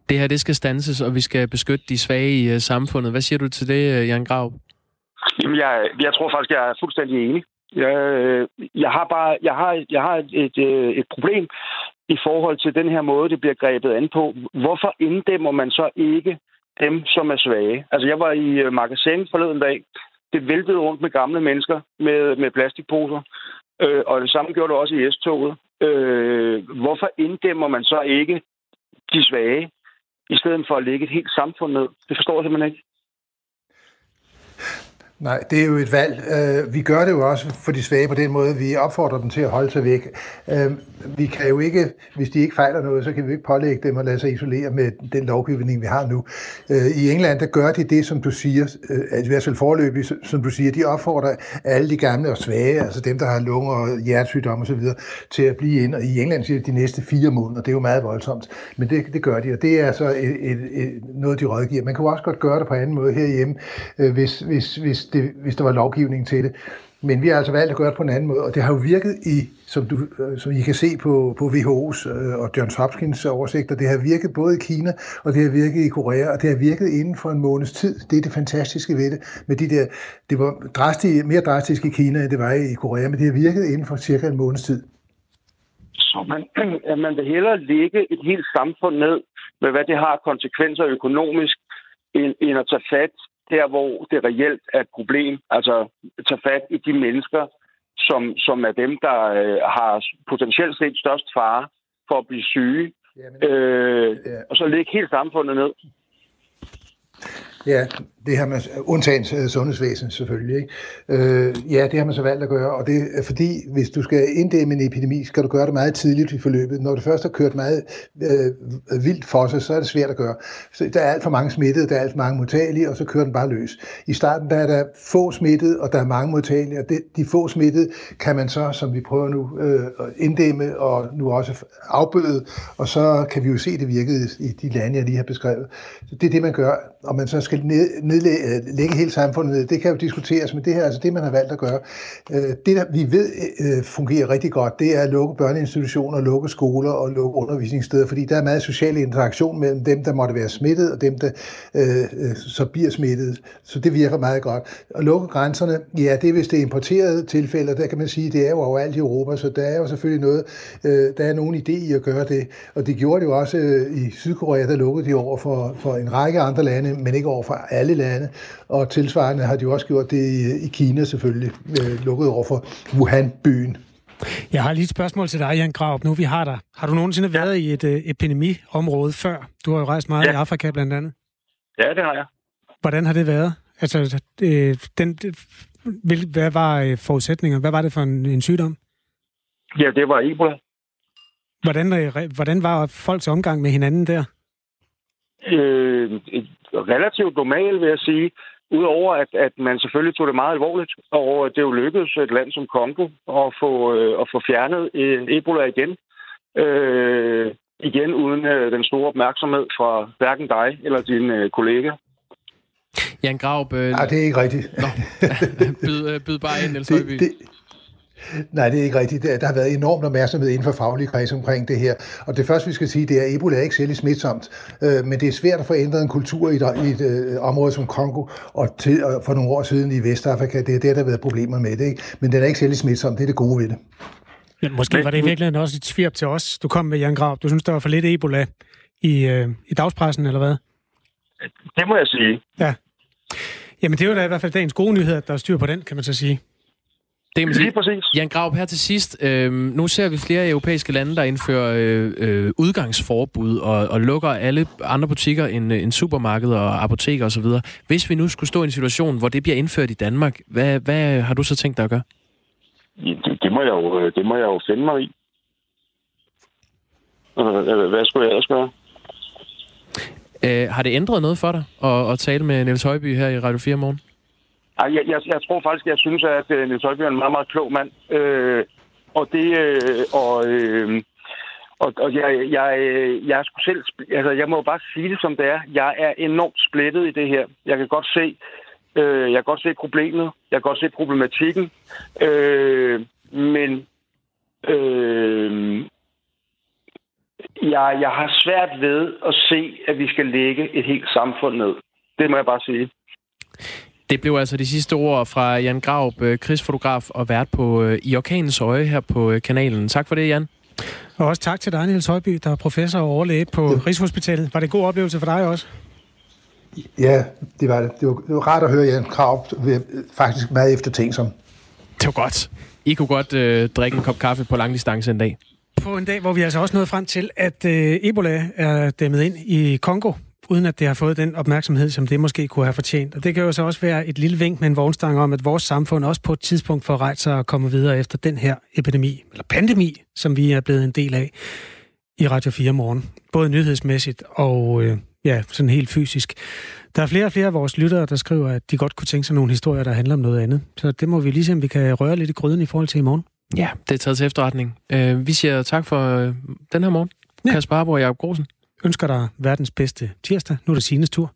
Det her, det skal stanses, og vi skal beskytte de svage i samfundet. Hvad siger du til det, Jan Grav? Jamen, jeg, jeg tror faktisk, jeg er fuldstændig enig. Jeg, jeg har bare jeg har, jeg har et, et, et problem i forhold til den her måde, det bliver grebet an på. Hvorfor inddæmmer man så ikke dem, som er svage? Altså, jeg var i øh, magasin forleden dag. Det væltede rundt med gamle mennesker med, med plastikposer. Øh, og det samme gjorde det også i S-toget. Øh, hvorfor inddæmmer man så ikke de svage? i stedet for at lægge et helt samfund ned. Det forstår jeg simpelthen ikke. Nej, det er jo et valg. Øh, vi gør det jo også for de svage på den måde, vi opfordrer dem til at holde sig væk. Øh, vi kan jo ikke, hvis de ikke fejler noget, så kan vi ikke pålægge dem at lade sig isolere med den lovgivning, vi har nu. Øh, I England, der gør de det, som du siger, i hvert fald forløbig, som du siger, de opfordrer alle de gamle og svage, altså dem, der har lunger og hjertesygdomme osv., til at blive ind. Og i England siger de de næste fire måneder. Det er jo meget voldsomt. Men det, det gør de, og det er så et, et, et, noget, de rådgiver. Man kan jo også godt gøre det på anden måde herhjemme, hvis, hvis, hvis det, hvis der var lovgivning til det. Men vi har altså valgt at gøre det på en anden måde, og det har jo virket i, som, du, øh, som I kan se på, på WHO's øh, og Johns Hopkins oversigter, det har virket både i Kina, og det har virket i Korea, og det har virket inden for en måneds tid. Det er det fantastiske ved det. Med de der, det var drastisk, mere drastisk i Kina, end det var i Korea, men det har virket inden for cirka en måneds tid. Så man, man vil hellere lægge et helt samfund ned med, hvad det har konsekvenser økonomisk, end, end at tage fat der, hvor det reelt er et problem. Altså tage fat i de mennesker, som, som er dem, der øh, har potentielt set størst fare for at blive syge. Jamen, øh, ja. Og så lægge hele samfundet ned. Ja, det har man, undtagen øh, sundhedsvæsen selvfølgelig, ikke? Øh, ja, det har man så valgt at gøre, og det er fordi, hvis du skal inddæmme en epidemi, skal du gøre det meget tidligt i forløbet. Når det først har kørt meget øh, vildt for sig, så er det svært at gøre. Så der er alt for mange smittede, der er alt for mange modtagelige, og så kører den bare løs. I starten der er der få smittede, og der er mange modtagelige, og det, de få smittede kan man så, som vi prøver nu, øh, inddæmme og nu også afbøde, og så kan vi jo se, det virkede i de lande, jeg lige har beskrevet. Så det er det, man gør, og man så skal ned, nedlægge øh, hele samfundet, det kan jo diskuteres, men det her er altså det, man har valgt at gøre. Øh, det, der vi ved øh, fungerer rigtig godt, det er at lukke børneinstitutioner, lukke skoler og lukke undervisningssteder, fordi der er meget social interaktion mellem dem, der måtte være smittet, og dem, der øh, så bliver smittet. Så det virker meget godt. At lukke grænserne, ja, det er hvis det er importerede tilfælde, der kan man sige, det er jo overalt i Europa, så der er jo selvfølgelig noget, der er nogen idé i at gøre det. Og det gjorde det jo også i Sydkorea, der lukkede de over for, for en række andre lande, men ikke over for alle lande, og tilsvarende har de jo også gjort det i, i Kina selvfølgelig, øh, lukket over for Wuhan-byen. Jeg har lige et spørgsmål til dig, Jan Graup, nu vi har dig. Har du nogensinde ja. været i et uh, epidemiområde før? Du har jo rejst meget ja. i Afrika blandt andet. Ja, det har jeg. Hvordan har det været? Altså, øh, den, den, hvad var øh, forudsætninger? Hvad var det for en, en sygdom? Ja, det var Ebola. Hvordan, øh, hvordan var folks omgang med hinanden der? Øh, relativt normal, vil jeg sige. Udover at, at man selvfølgelig tog det meget alvorligt, og det jo lykkedes et land som Kongo at få, øh, at få fjernet øh, Ebola igen. Øh, igen uden øh, den store opmærksomhed fra hverken dig eller dine øh, kollegaer. Jan Graup... Øh... Nej, det er ikke rigtigt. Nå, byd, øh, byd bare ind, Niels det, det, Nej, det er ikke rigtigt. Der har været enormt opmærksomhed inden for faglige kreds omkring det her. Og det første, vi skal sige, det er, at Ebola er ikke særlig smitsomt. Øh, men det er svært at få ændret en kultur i et, i et øh, område som Kongo, og, til, og for nogle år siden i Vestafrika. Det er der, der har været problemer med det. Ikke? Men den er ikke særlig smitsom. Det er det gode ved det. Men måske var det i virkeligheden også et svirp til os. Du kom med Jan Grav. Du synes, der var for lidt Ebola i, øh, i dagspressen, eller hvad? Det må jeg sige. Ja. Jamen, det er jo da i hvert fald dagens gode nyhed, at der er styr på den, kan man så sige. Det kan man sige. præcis. Jan Graup, her til sidst. Øh, nu ser vi flere europæiske lande, der indfører øh, øh, udgangsforbud og, og lukker alle andre butikker end, end supermarkeder og apoteker osv. Hvis vi nu skulle stå i en situation, hvor det bliver indført i Danmark, hvad, hvad har du så tænkt dig at gøre? Ja, det, det, må jeg jo, øh, det må jeg jo finde mig i. Øh, hvad skulle jeg ellers gøre? Øh, har det ændret noget for dig at, at tale med Niels Højby her i Radio 4 morgen? Ej, jeg, jeg, jeg tror faktisk, jeg synes, at øh, Niels Højbjerg er en meget, meget klog mand. Øh, og det... Øh, og, øh, og, og jeg, jeg, øh, jeg er selv... Altså, jeg må bare sige det, som det er. Jeg er enormt splittet i det her. Jeg kan godt se... Øh, jeg kan godt se problemet. Jeg kan godt se problematikken. Øh, men... Øh, jeg, jeg har svært ved at se, at vi skal lægge et helt samfund ned. Det må jeg bare sige. Det blev altså de sidste ord fra Jan Graup, øh, krigsfotograf og vært på øh, I Orkanens Øje her på øh, kanalen. Tak for det, Jan. Og også tak til dig, Niels Højby, der er professor og overlæge på ja. Rigshospitalet. Var det en god oplevelse for dig også? Ja, det var det. Det var, det var rart at høre Jan Graup faktisk meget eftertænksom. Det var godt. I kunne godt øh, drikke en kop kaffe på lang distance en dag. på en dag, hvor vi altså også nået frem til, at øh, Ebola er dæmmet ind i Kongo, uden at det har fået den opmærksomhed, som det måske kunne have fortjent. Og det kan jo så også være et lille vink med en vognstang om, at vores samfund også på et tidspunkt får ret sig at komme videre efter den her epidemi, eller pandemi, som vi er blevet en del af i Radio 4 morgen. Både nyhedsmæssigt og øh, ja, sådan helt fysisk. Der er flere og flere af vores lyttere, der skriver, at de godt kunne tænke sig nogle historier, der handler om noget andet. Så det må vi lige se, om vi kan røre lidt i gryden i forhold til i morgen. Ja, det er taget til efterretning. Øh, vi siger tak for øh, den her morgen. Ja. Kasper Harbo og Jacob Grosen. Ønsker dig verdens bedste tirsdag. Nu er det Sines tur.